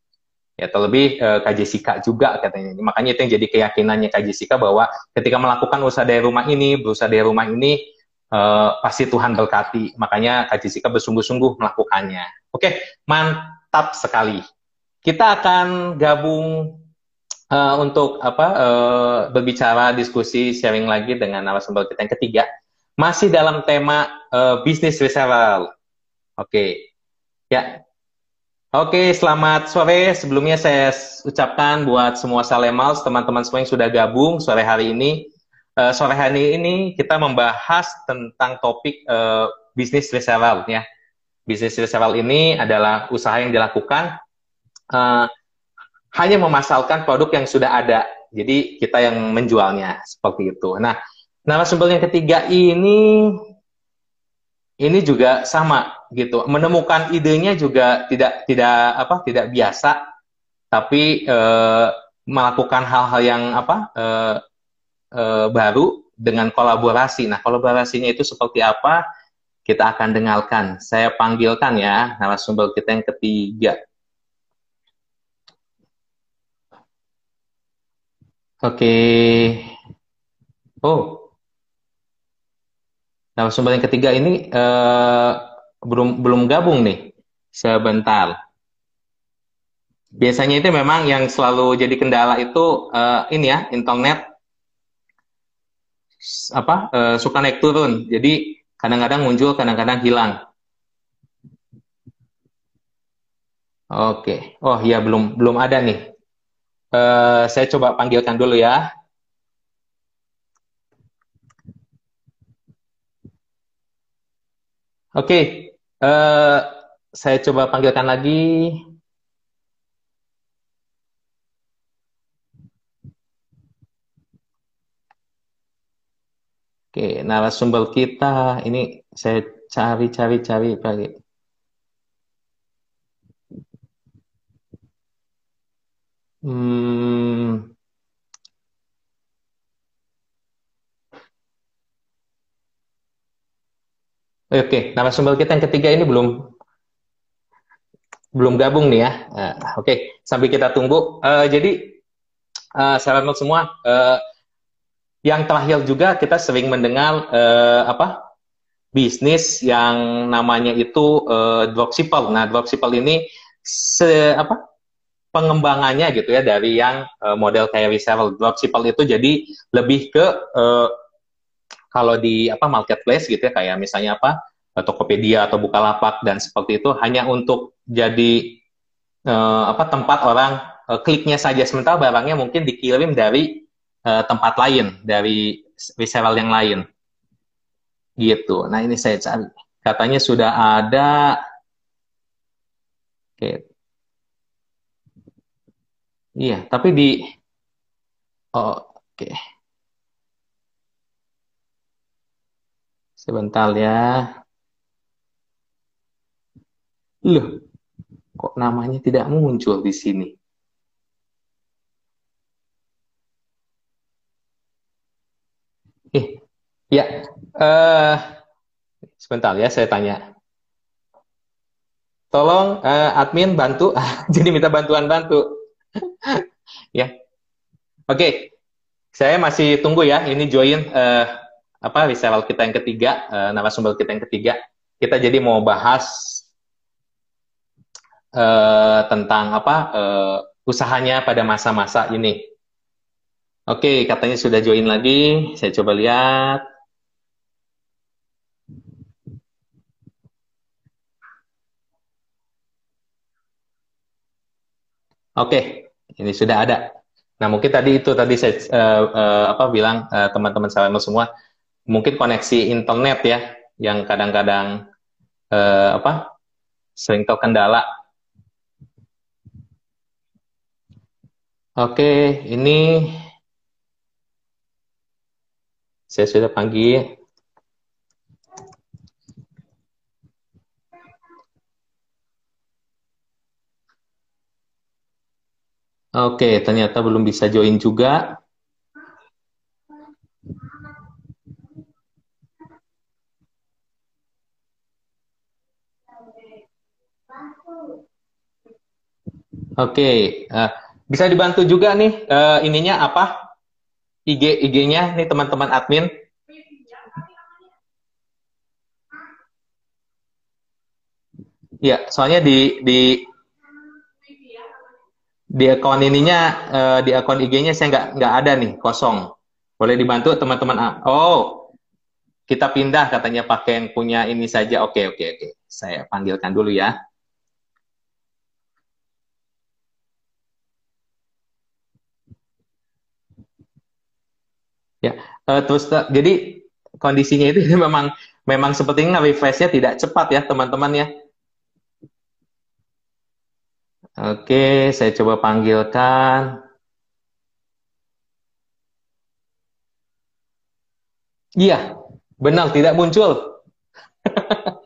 Ya, terlebih uh, Kak Jessica juga katanya. Makanya itu yang jadi keyakinannya Kak Jessica bahwa ketika melakukan usaha dari rumah ini, berusaha dari rumah ini, uh, pasti Tuhan berkati. Makanya Kak Jessica bersungguh-sungguh melakukannya. Oke, mantap sekali. Kita akan gabung uh, untuk apa uh, berbicara, diskusi, sharing lagi dengan narasumber kita yang ketiga. Masih dalam tema uh, bisnis reseller. Oke, ya Oke, selamat sore. Sebelumnya saya ucapkan buat semua Salemals, teman-teman semua yang sudah gabung sore hari ini. Uh, sore hari ini kita membahas tentang topik uh, bisnis reseller ya. Bisnis reseller ini adalah usaha yang dilakukan uh, hanya memasalkan produk yang sudah ada. Jadi kita yang menjualnya seperti itu. Nah, narasumber yang ketiga ini ini juga sama gitu. Menemukan idenya juga tidak tidak apa tidak biasa tapi e, melakukan hal-hal yang apa e, e, baru dengan kolaborasi. Nah kolaborasinya itu seperti apa kita akan dengarkan. Saya panggilkan ya narasumber kita yang ketiga. Oke. Oh Nah, sumber yang ketiga ini uh, belum belum gabung nih. Sebentar. Biasanya itu memang yang selalu jadi kendala itu uh, ini ya, internet apa uh, suka naik turun. Jadi kadang-kadang muncul, kadang-kadang hilang. Oke. Oh iya belum belum ada nih. Uh, saya coba panggilkan dulu ya. Oke, uh, saya coba panggilkan lagi. Oke, narasumber kita ini saya cari cari cari cari. Hmm, Oke, narasumber kita yang ketiga ini belum belum gabung nih ya. Uh, Oke, okay. sambil kita tunggu. Uh, jadi, uh, sahabat semua, uh, yang terakhir juga kita sering mendengar uh, apa bisnis yang namanya itu uh, dropshipper. Nah, dropshipper ini se apa pengembangannya gitu ya dari yang uh, model kayak reseller. Dropshipper itu jadi lebih ke uh, kalau di apa marketplace gitu ya kayak misalnya apa Tokopedia atau Bukalapak dan seperti itu hanya untuk jadi uh, apa tempat orang uh, kliknya saja sementara barangnya mungkin dikirim dari uh, tempat lain dari reseller yang lain gitu. Nah ini saya cari katanya sudah ada Oke. Iya, tapi di oh, oke. Sebentar ya. Loh, kok namanya tidak muncul di sini? Eh, ya. Uh, sebentar ya, saya tanya. Tolong uh, admin bantu. Jadi minta bantuan bantu. ya. Oke. Okay. Saya masih tunggu ya. Ini join uh, apa reseller kita yang ketiga, uh, narasumber kita yang ketiga. Kita jadi mau bahas uh, tentang apa uh, usahanya pada masa-masa ini. Oke, katanya sudah join lagi. Saya coba lihat. Oke, ini sudah ada. Nah, mungkin tadi itu tadi saya uh, uh, apa bilang teman-teman uh, saya semua, mungkin koneksi internet ya yang kadang-kadang uh, apa sering terkendala Oke, ini saya sudah panggil. Oke, ternyata belum bisa join juga. Oke, uh, bisa dibantu juga nih uh, ininya apa? IG IG-nya nih teman-teman admin. Ya, soalnya di di di akun ininya uh, di akun IG-nya saya nggak nggak ada nih kosong. Boleh dibantu teman-teman? Oh, kita pindah katanya pakai yang punya ini saja. Oke oke oke. Saya panggilkan dulu ya. Ya, uh, terus jadi kondisinya itu memang memang sepertinya refreshnya tidak cepat ya teman-teman ya. Oke, saya coba panggilkan. Iya, benar tidak muncul.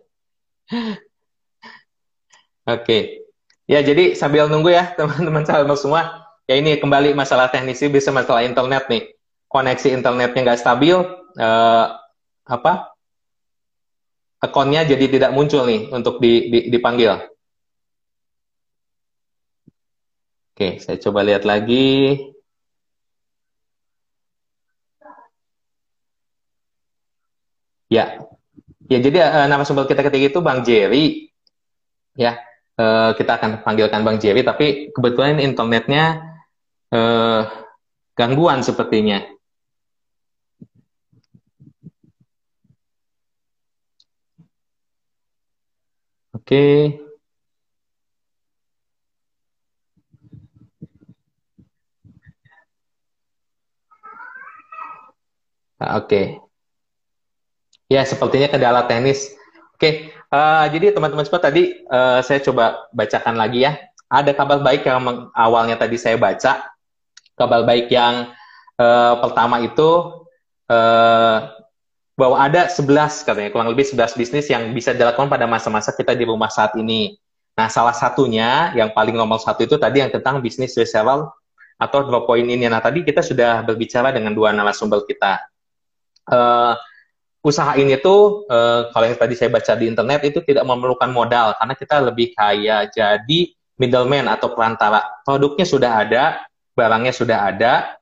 Oke. Ya, jadi sambil nunggu ya teman-teman sahabat semua. Ya ini kembali masalah teknis bisa masalah internet nih. Koneksi internetnya nggak stabil, eh, apa? Akunnya jadi tidak muncul nih untuk di, di, dipanggil. Oke, saya coba lihat lagi. Ya, ya jadi uh, nama sumber kita ketika itu Bang Jerry. Ya, uh, kita akan panggilkan Bang Jerry, tapi kebetulan internetnya uh, gangguan sepertinya. Oke. Okay. Ah, oke. Ya, sepertinya kendala teknis. Oke, uh, jadi teman-teman semua tadi uh, saya coba bacakan lagi ya. Ada kabar baik yang awalnya tadi saya baca. Kabar baik yang uh, pertama itu uh, bahwa ada 11 katanya, kurang lebih 11 bisnis yang bisa dilakukan pada masa-masa kita di rumah saat ini. Nah, salah satunya yang paling nomor satu itu tadi yang tentang bisnis reseller atau drop point ini. Nah, tadi kita sudah berbicara dengan dua narasumber kita uh, usaha ini tuh uh, kalau yang tadi saya baca di internet itu tidak memerlukan modal karena kita lebih kaya jadi middleman atau perantara. Produknya sudah ada, barangnya sudah ada,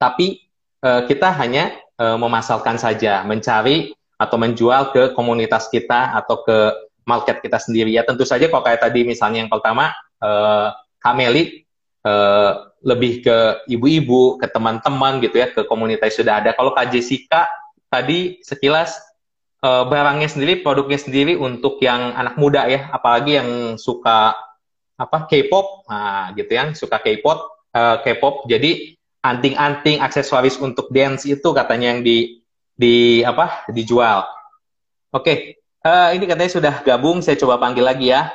tapi uh, kita hanya uh, memasarkan saja, mencari atau menjual ke komunitas kita atau ke market kita sendiri. Ya tentu saja kalau kayak tadi misalnya yang pertama uh, Kameli uh, lebih ke ibu-ibu, ke teman-teman gitu ya, ke komunitas sudah ada. Kalau Kak Jessica tadi sekilas uh, barangnya sendiri, produknya sendiri untuk yang anak muda ya, apalagi yang suka apa K-pop, nah gitu ya, suka K-pop, uh, K-pop. Jadi anting-anting aksesoris untuk dance itu katanya yang di di apa dijual. Oke, okay. uh, ini katanya sudah gabung, saya coba panggil lagi ya.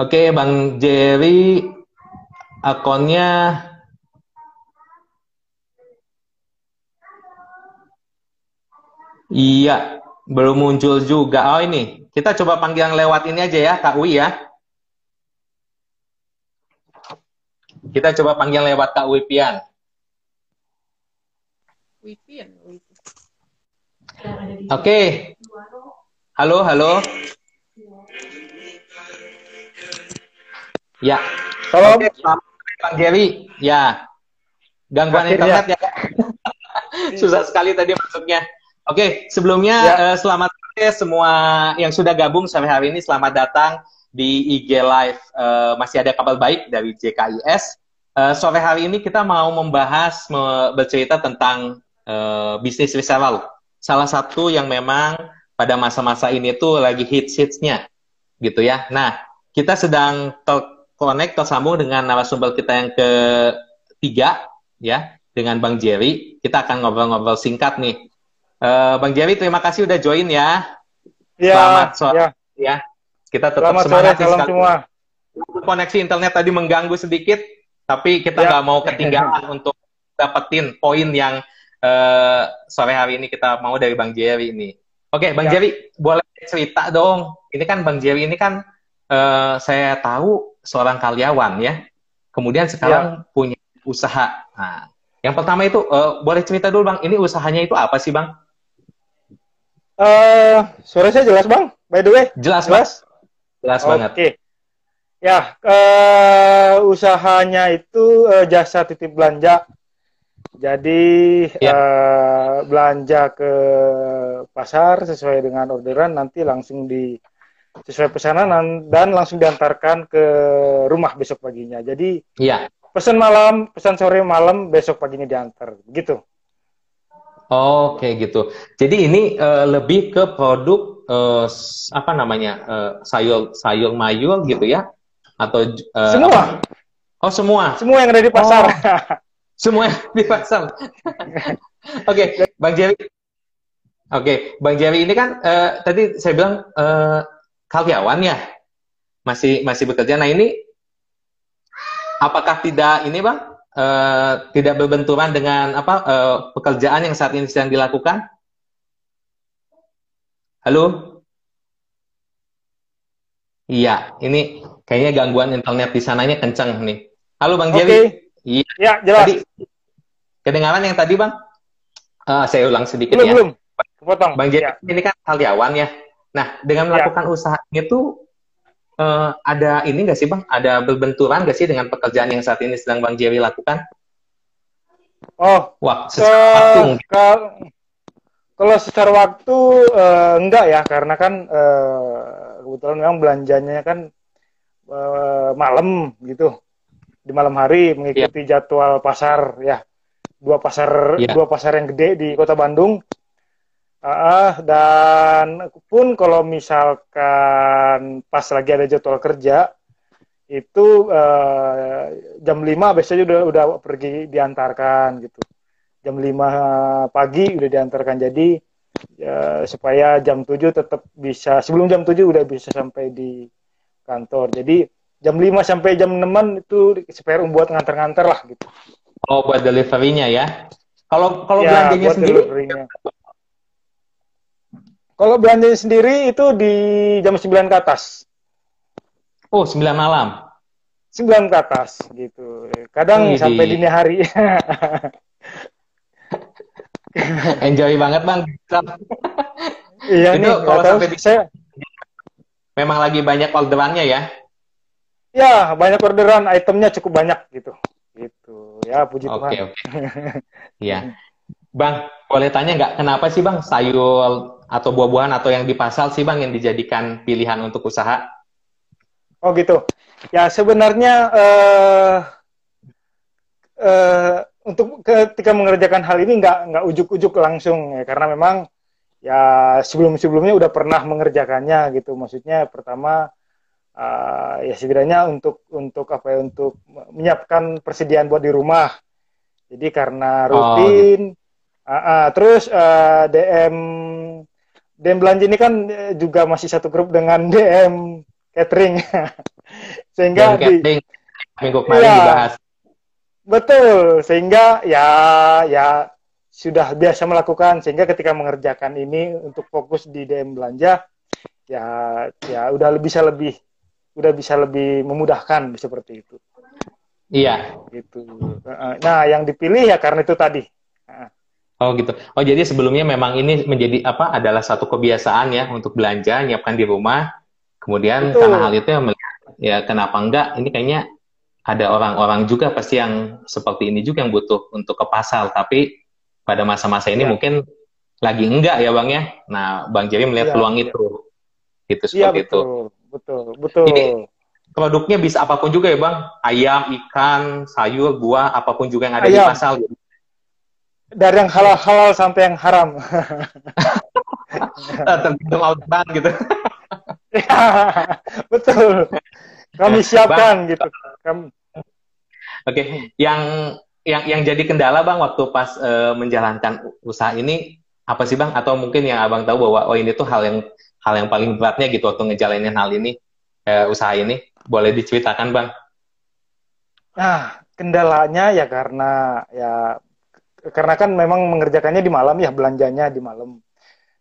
Oke, Bang Jerry akunnya Iya, belum muncul juga. Oh ini, kita coba panggil yang lewat ini aja ya, Kak Wi ya. Kita coba panggil lewat Kak Wipian. Wipian. Oke. Halo, halo. Ya. Halo. Oke, Bang Jerry. Ya. Gangguan internet ya. Susah sekali tadi masuknya. Oke, sebelumnya ya. uh, selamat sore semua yang sudah gabung sampai hari ini. Selamat datang di IG Live. Uh, masih ada kabar baik dari JKIS. Uh, eh, sore hari ini kita mau membahas, me bercerita tentang uh, bisnis reseller. Salah satu yang memang pada masa-masa ini tuh lagi hits-hitsnya, gitu ya. Nah, kita sedang connect tersambung dengan narasumber kita yang ketiga ya dengan Bang Jerry. Kita akan ngobrol-ngobrol singkat nih. Uh, Bang Jerry terima kasih udah join ya. Ya, Selamat sore ya. ya. Kita tetap Selamat semangat sore, salam semua. Koneksi internet tadi mengganggu sedikit, tapi kita ya. nggak ya. mau ketinggalan untuk dapetin poin yang uh, sore hari ini kita mau dari Bang Jerry ini. Oke, Bang ya. Jerry, boleh cerita dong. Ini kan Bang Jerry ini kan uh, saya tahu seorang karyawan ya, kemudian sekarang ya. punya usaha. Nah, Yang pertama itu uh, boleh cerita dulu bang, ini usahanya itu apa sih bang? Uh, suara saya jelas bang, by the way. Jelas, jelas, bang. jelas okay. banget. Oke. Ya, uh, usahanya itu uh, jasa titip belanja. Jadi ya. uh, belanja ke pasar sesuai dengan orderan nanti langsung di sesuai pesanan dan langsung diantarkan ke rumah besok paginya. Jadi ya. pesan malam, pesan sore malam, besok paginya diantar, gitu. Oke gitu. Jadi ini uh, lebih ke produk uh, apa namanya uh, sayur sayur mayur gitu ya? atau uh, semua? oh semua. Semua yang ada di pasar. Oh, semua yang di pasar. Oke okay, bang Jerry. Oke okay, bang Jerry ini kan uh, tadi saya bilang uh, karyawan ya? Masih masih bekerja. Nah ini apakah tidak ini bang uh, tidak berbenturan dengan apa uh, pekerjaan yang saat ini sedang dilakukan halo Iya, ini kayaknya gangguan internet di sananya kencang nih. Halo Bang Jerry. Okay. Iya. Ya, jelas. Tadi, kedengaran yang tadi Bang? Uh, saya ulang sedikit belum, ya. Belum, Potong. Bang Jerry ya. ini kan karyawan ya. Nah, dengan ya. melakukan ya. usaha itu uh, ada ini nggak sih Bang? Ada berbenturan nggak sih dengan pekerjaan yang saat ini sedang Bang Jerry lakukan? Oh, wah, secara uh, waktu. Kalau secara waktu uh, enggak ya, karena kan uh, kebetulan memang belanjanya kan uh, malam gitu di malam hari mengikuti yeah. jadwal pasar ya dua pasar yeah. dua pasar yang gede di kota Bandung uh, dan pun kalau misalkan pas lagi ada jadwal kerja itu uh, jam 5 biasanya udah udah pergi diantarkan gitu jam 5 pagi udah diantarkan jadi ya, supaya jam 7 tetap bisa sebelum jam 7 udah bisa sampai di kantor. Jadi jam 5 sampai jam 6 itu spare buat nganter-nganter lah gitu. Oh, buat deliverynya ya. Kalau kalau ya, belanjanya sendiri Kalau belanjanya sendiri itu di jam 9 ke atas. Oh, 9 malam. 9 ke atas gitu. Kadang Ini sampai dini hari. Enjoy banget bang. iya itu nih. Kalau sampai bisa. Memang lagi banyak orderannya ya? Ya banyak orderan, itemnya cukup banyak gitu. Gitu ya puji okay, Tuhan. Oke oke. Iya. Bang, boleh tanya nggak kenapa sih bang sayur atau buah-buahan atau yang di pasar sih bang yang dijadikan pilihan untuk usaha? Oh gitu. Ya sebenarnya uh, uh, untuk ketika mengerjakan hal ini nggak nggak ujuk-ujuk langsung ya karena memang ya sebelum-sebelumnya udah pernah mengerjakannya gitu maksudnya pertama uh, ya setidaknya untuk untuk apa ya untuk menyiapkan persediaan buat di rumah jadi karena rutin oh, gitu. Uh, uh, terus uh, DM DM belanja ini kan juga masih satu grup dengan DM catering sehingga DM di, minggu kemarin ya, dibahas Betul, sehingga ya ya sudah biasa melakukan sehingga ketika mengerjakan ini untuk fokus di DM belanja ya ya udah bisa lebih udah bisa lebih memudahkan seperti itu. Iya. Gitu. Nah, yang dipilih ya karena itu tadi. Oh gitu. Oh jadi sebelumnya memang ini menjadi apa adalah satu kebiasaan ya untuk belanja, nyiapkan di rumah. Kemudian Betul. karena hal itu ya, ya kenapa enggak? Ini kayaknya ada orang-orang juga pasti yang seperti ini juga yang butuh untuk ke pasar, tapi pada masa-masa ini ya. mungkin lagi enggak ya bang ya. Nah bang Jerry melihat ya, peluang ya. itu, gitu iya, seperti ya, betul, itu. Betul, betul. Ini produknya bisa apa pun juga ya bang, ayam, ikan, sayur, buah, apa pun juga yang ada ayam. di pasar. Gitu. Dari yang halal-halal sampai yang haram. Tergantung outbound gitu. ya, betul. Kami siapkan bang, gitu. Kami... Oke, okay. yang yang yang jadi kendala bang waktu pas uh, menjalankan usaha ini apa sih bang? Atau mungkin yang abang tahu bahwa oh ini tuh hal yang hal yang paling beratnya gitu waktu ngejalanin hal ini uh, usaha ini boleh diceritakan bang? Nah kendalanya ya karena ya karena kan memang mengerjakannya di malam ya belanjanya di malam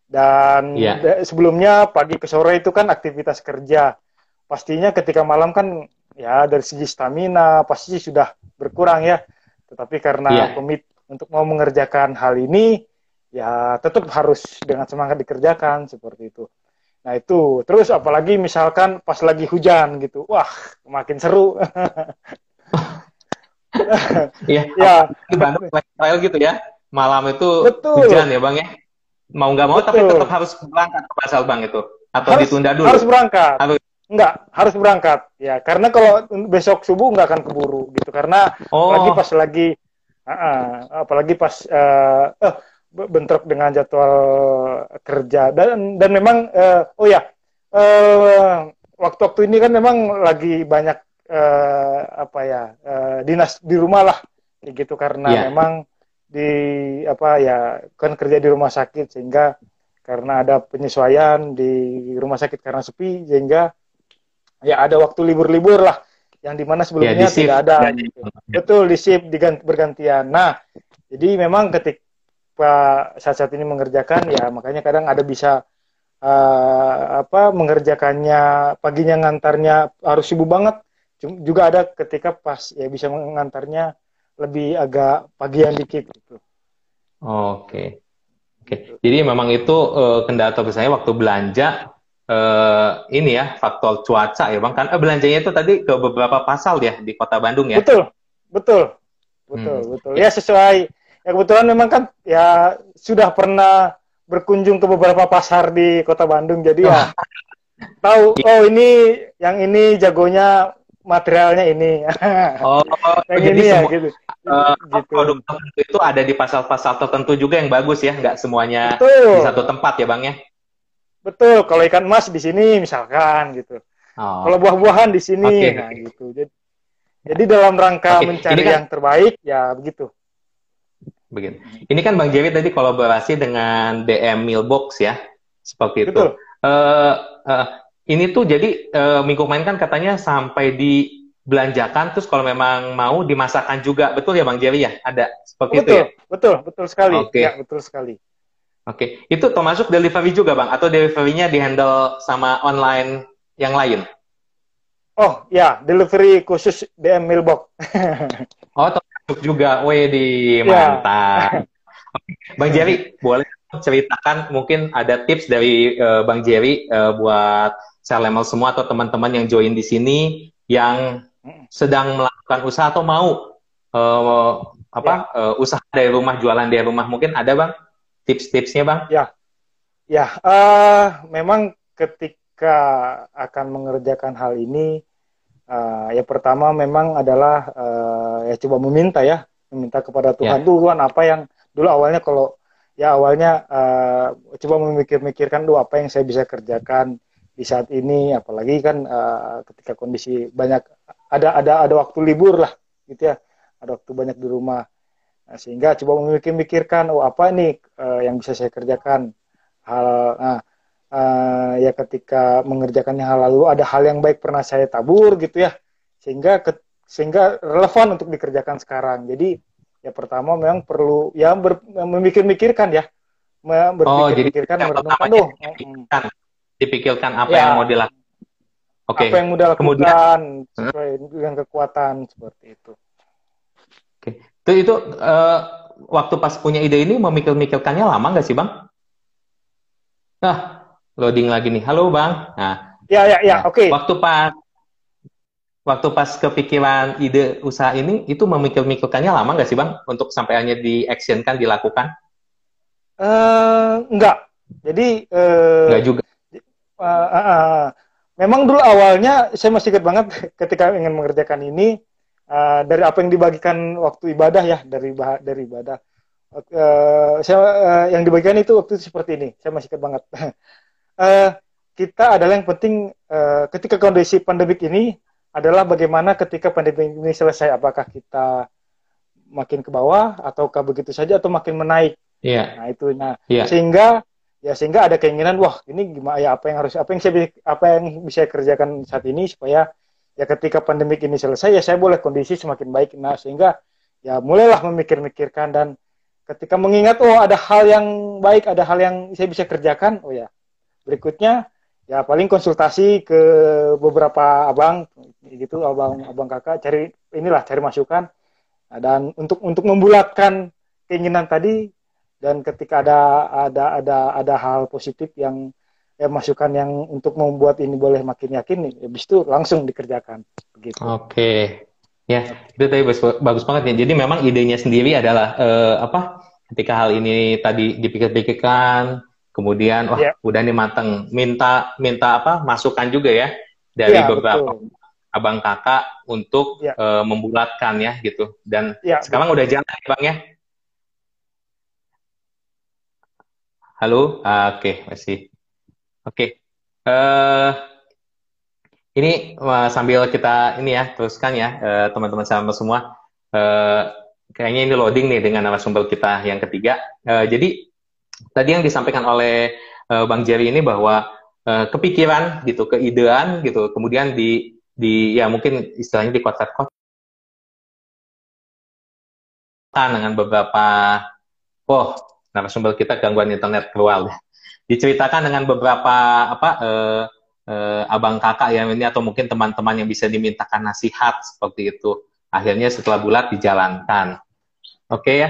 dan yeah. sebelumnya pagi ke sore itu kan aktivitas kerja pastinya ketika malam kan ya dari segi stamina pasti sudah berkurang ya. Tetapi karena yeah. komit untuk mau mengerjakan hal ini, ya tetap harus dengan semangat dikerjakan seperti itu. Nah itu, terus apalagi misalkan pas lagi hujan gitu, wah makin seru. Iya, ya. di Bandung trail gitu ya, malam itu Betul. hujan ya bang ya. Mau nggak mau Betul. tapi tetap harus berangkat ke pasal bang itu, atau harus, ditunda dulu. Harus berangkat. Harus. Enggak, harus berangkat. Ya, karena kalau besok subuh nggak akan keburu gitu. Karena oh. apalagi pas lagi, uh, uh, apalagi pas uh, uh, bentrok dengan jadwal kerja dan dan memang uh, oh ya uh, waktu-waktu ini kan memang lagi banyak uh, apa ya uh, dinas di rumah lah kayak gitu. Karena yeah. memang di apa ya kan kerja di rumah sakit sehingga karena ada penyesuaian di rumah sakit karena sepi sehingga ya ada waktu libur-libur lah yang di mana sebelumnya ya, tidak ada. Ya, gitu. betul di shift diganti bergantian. Nah jadi memang ketika saat-saat ini mengerjakan ya makanya kadang ada bisa uh, apa mengerjakannya paginya ngantarnya harus sibuk banget juga ada ketika pas ya bisa mengantarnya lebih agak pagian dikit gitu. Oke. Okay. Oke. Okay. Jadi memang itu uh, kendala terbesarnya waktu belanja uh, ini ya faktor cuaca ya Bang kan eh, belanjanya itu tadi ke beberapa pasal ya di Kota Bandung ya. Betul. Betul. Betul, hmm. betul. Ya sesuai ya kebetulan memang kan ya sudah pernah berkunjung ke beberapa pasar di Kota Bandung jadi ya tahu oh ini yang ini jagonya materialnya ini. Oh, yang jadi ini ya gitu. Uh, gitu. Produk tertentu itu ada di pasal-pasal tertentu juga yang bagus ya, nggak semuanya Betul. di satu tempat ya bang ya. Betul, kalau ikan emas di sini misalkan gitu. Oh. Kalau buah-buahan di sini, okay. nah gitu. Jadi, jadi dalam rangka okay. mencari kan, yang terbaik ya begitu. Begitu. Ini kan Bang Jerry tadi kolaborasi dengan DM Mailbox ya, seperti Betul. itu. Uh, uh, ini tuh jadi uh, minggu kemarin kan katanya sampai dibelanjakan terus kalau memang mau dimasakkan juga. Betul ya bang Jerry ya? Ada seperti betul, itu ya? betul betul sekali. Okay. ya betul sekali. Oke. Okay. itu termasuk delivery juga bang? Atau deliverynya dihandle sama online yang lain? Oh ya delivery khusus DM mailbox. Oh termasuk juga. Di ya. mantap. Ya. bang Jerry boleh ceritakan mungkin ada tips dari uh, Bang Jerry uh, buat lemel semua atau teman-teman yang join di sini yang sedang melakukan usaha atau mau uh, apa ya. uh, usaha dari rumah jualan dari rumah mungkin ada bang tips-tipsnya bang? Ya, ya uh, memang ketika akan mengerjakan hal ini uh, ya pertama memang adalah uh, ya coba meminta ya meminta kepada Tuhan ya. Tuhan apa yang dulu awalnya kalau ya awalnya uh, coba memikir-mikirkan dulu apa yang saya bisa kerjakan di saat ini apalagi kan uh, ketika kondisi banyak ada ada ada waktu libur lah gitu ya. Ada waktu banyak di rumah. Nah, sehingga coba memikir-mikirkan oh apa ini uh, yang bisa saya kerjakan? Hal nah, uh, ya ketika mengerjakan hal lalu ada hal yang baik pernah saya tabur gitu ya. Sehingga ke, sehingga relevan untuk dikerjakan sekarang. Jadi ya pertama memang perlu ya ber, memikir-mikirkan ya. Berpikir-pikirkan oh, merenungkan oh, dipikirkan apa ya. yang mau dilakukan. Oke. Okay. Apa yang mau dilakukan Kemudian, sesuai dengan kekuatan seperti itu. Oke. Okay. Itu itu uh, waktu pas punya ide ini memikir-mikirkannya lama nggak sih, Bang? Nah, loading lagi nih. Halo, Bang. Nah. Ya, ya, ya. Nah, Oke. Okay. Waktu pas waktu pas kepikiran ide usaha ini itu memikir-mikirkannya lama nggak sih, Bang, untuk sampai hanya di-actionkan, dilakukan? Eh, uh, enggak. Jadi uh, enggak juga uh, uh, uh, memang dulu awalnya saya masih ingat banget ketika ingin mengerjakan ini uh, dari apa yang dibagikan waktu ibadah ya dari dari ibadah. Uh, saya uh, yang dibagikan itu waktu itu seperti ini saya masih ingat banget. Uh, kita adalah yang penting uh, ketika kondisi pandemik ini adalah bagaimana ketika pandemi ini selesai apakah kita makin ke bawah ataukah begitu saja atau makin menaik. Yeah. nah itu. Nah yeah. sehingga ya sehingga ada keinginan wah ini gimana ya apa yang harus apa yang saya apa yang bisa kerjakan saat ini supaya ya ketika pandemi ini selesai ya saya boleh kondisi semakin baik. Nah sehingga ya mulailah memikir-mikirkan dan ketika mengingat oh ada hal yang baik ada hal yang saya bisa kerjakan oh ya berikutnya ya paling konsultasi ke beberapa abang gitu abang abang kakak cari inilah cari masukan. Dan untuk untuk membulatkan keinginan tadi dan ketika ada ada ada ada hal positif yang ya masukan yang untuk membuat ini boleh makin yakin nih habis itu langsung dikerjakan begitu. Oke. Ya, itu tadi bagus, bagus banget ya. Jadi memang idenya sendiri adalah uh, apa? Ketika hal ini tadi dipikir-pikirkan, kemudian wah yeah. udah nih mateng, minta minta apa? Masukan juga ya dari yeah, beberapa betul abang kakak untuk ya. uh, membulatkan ya gitu. Dan ya, sekarang betul. udah jalan ya bang ya. Halo, ah, oke okay, masih. Oke, okay. uh, eh, ini uh, sambil kita ini ya teruskan ya uh, teman-teman sama semua. Uh, kayaknya ini loading nih dengan narasumber kita yang ketiga. Uh, jadi tadi yang disampaikan oleh uh, Bang Jerry ini bahwa uh, kepikiran gitu, keidean gitu, kemudian di di ya mungkin istilahnya di kota-kota dengan beberapa oh narasumber kita gangguan internet keluar diceritakan dengan beberapa apa eh, eh, abang kakak ya ini atau mungkin teman-teman yang bisa dimintakan nasihat seperti itu. Akhirnya setelah bulat dijalankan. Oke okay, ya?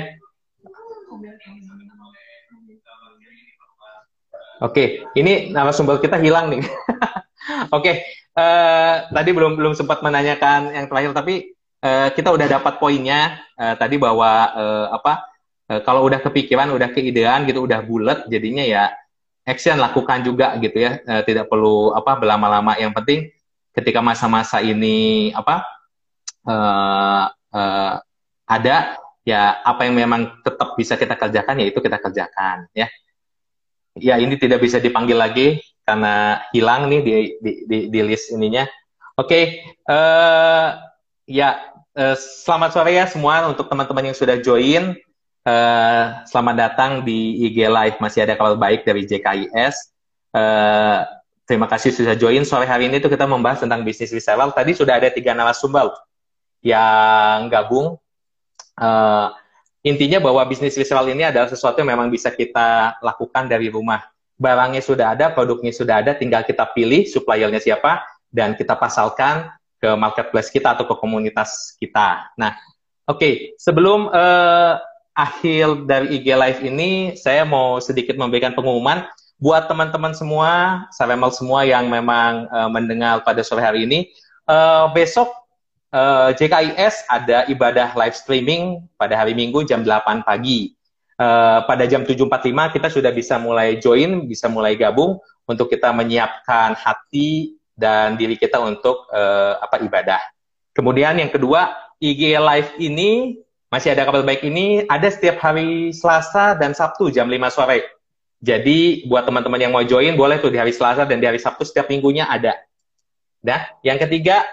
Oke, ini narasumber kita hilang nih. Oke, uh, tadi belum belum sempat menanyakan yang terakhir, tapi uh, kita udah dapat poinnya uh, tadi bahwa uh, apa uh, kalau udah kepikiran, udah keidean gitu, udah bulat, jadinya ya action lakukan juga gitu ya, uh, tidak perlu apa berlama-lama. Yang penting ketika masa-masa ini apa uh, uh, ada ya apa yang memang tetap bisa kita kerjakan ya itu kita kerjakan ya ya ini tidak bisa dipanggil lagi karena hilang nih di di di, di list ininya. Oke, okay, uh, eh, ya uh, selamat sore ya semua untuk teman-teman yang sudah join. Uh, selamat datang di IG Live masih ada kabar baik dari JKIS. Uh, terima kasih sudah join. Sore hari ini tuh kita membahas tentang bisnis reseller. Tadi sudah ada tiga narasumber yang gabung. Uh, intinya bahwa bisnis reseller ini adalah sesuatu yang memang bisa kita lakukan dari rumah barangnya sudah ada, produknya sudah ada, tinggal kita pilih suppliernya siapa dan kita pasalkan ke marketplace kita atau ke komunitas kita. Nah, oke, okay. sebelum uh, akhir dari IG Live ini, saya mau sedikit memberikan pengumuman buat teman-teman semua, salemel semua yang memang uh, mendengar pada sore hari ini. Uh, besok uh, JKIS ada ibadah live streaming pada hari Minggu jam 8 pagi uh, pada jam 7.45 kita sudah bisa mulai join, bisa mulai gabung untuk kita menyiapkan hati dan diri kita untuk uh, apa ibadah. Kemudian yang kedua, IG Live ini masih ada kabar baik ini ada setiap hari Selasa dan Sabtu jam 5 sore. Jadi buat teman-teman yang mau join boleh tuh di hari Selasa dan di hari Sabtu setiap minggunya ada. Nah, yang ketiga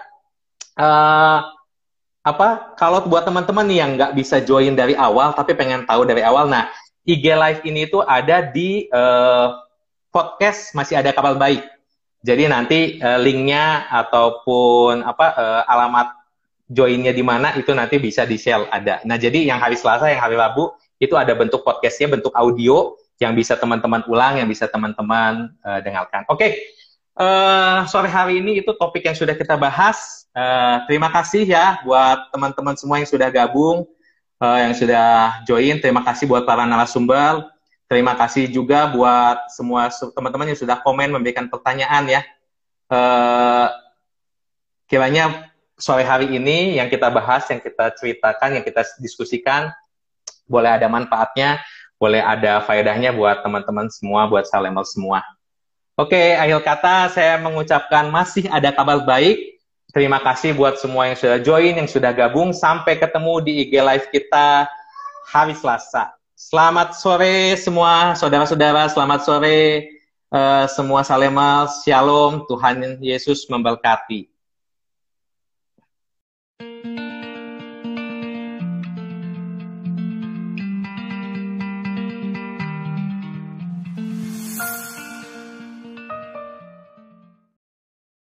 uh, apa kalau buat teman-teman yang nggak bisa join dari awal tapi pengen tahu dari awal nah IG Live ini tuh ada di uh, podcast masih ada kabar baik jadi nanti uh, linknya ataupun apa uh, alamat joinnya di mana itu nanti bisa di share ada nah jadi yang hari Selasa yang hari Rabu itu ada bentuk podcastnya bentuk audio yang bisa teman-teman ulang yang bisa teman-teman uh, dengarkan oke okay. uh, sore hari ini itu topik yang sudah kita bahas Uh, terima kasih ya buat teman-teman semua yang sudah gabung, uh, yang sudah join. Terima kasih buat para narasumber. Terima kasih juga buat semua teman-teman yang sudah komen memberikan pertanyaan ya. Uh, kiranya sore hari ini yang kita bahas, yang kita ceritakan, yang kita diskusikan, boleh ada manfaatnya, boleh ada faedahnya buat teman-teman semua, buat salemel semua. Oke, akhir kata saya mengucapkan masih ada kabar baik Terima kasih buat semua yang sudah join, yang sudah gabung. Sampai ketemu di IG Live kita hari Selasa. Selamat sore semua saudara-saudara, selamat sore uh, semua salemah, shalom, Tuhan Yesus memberkati.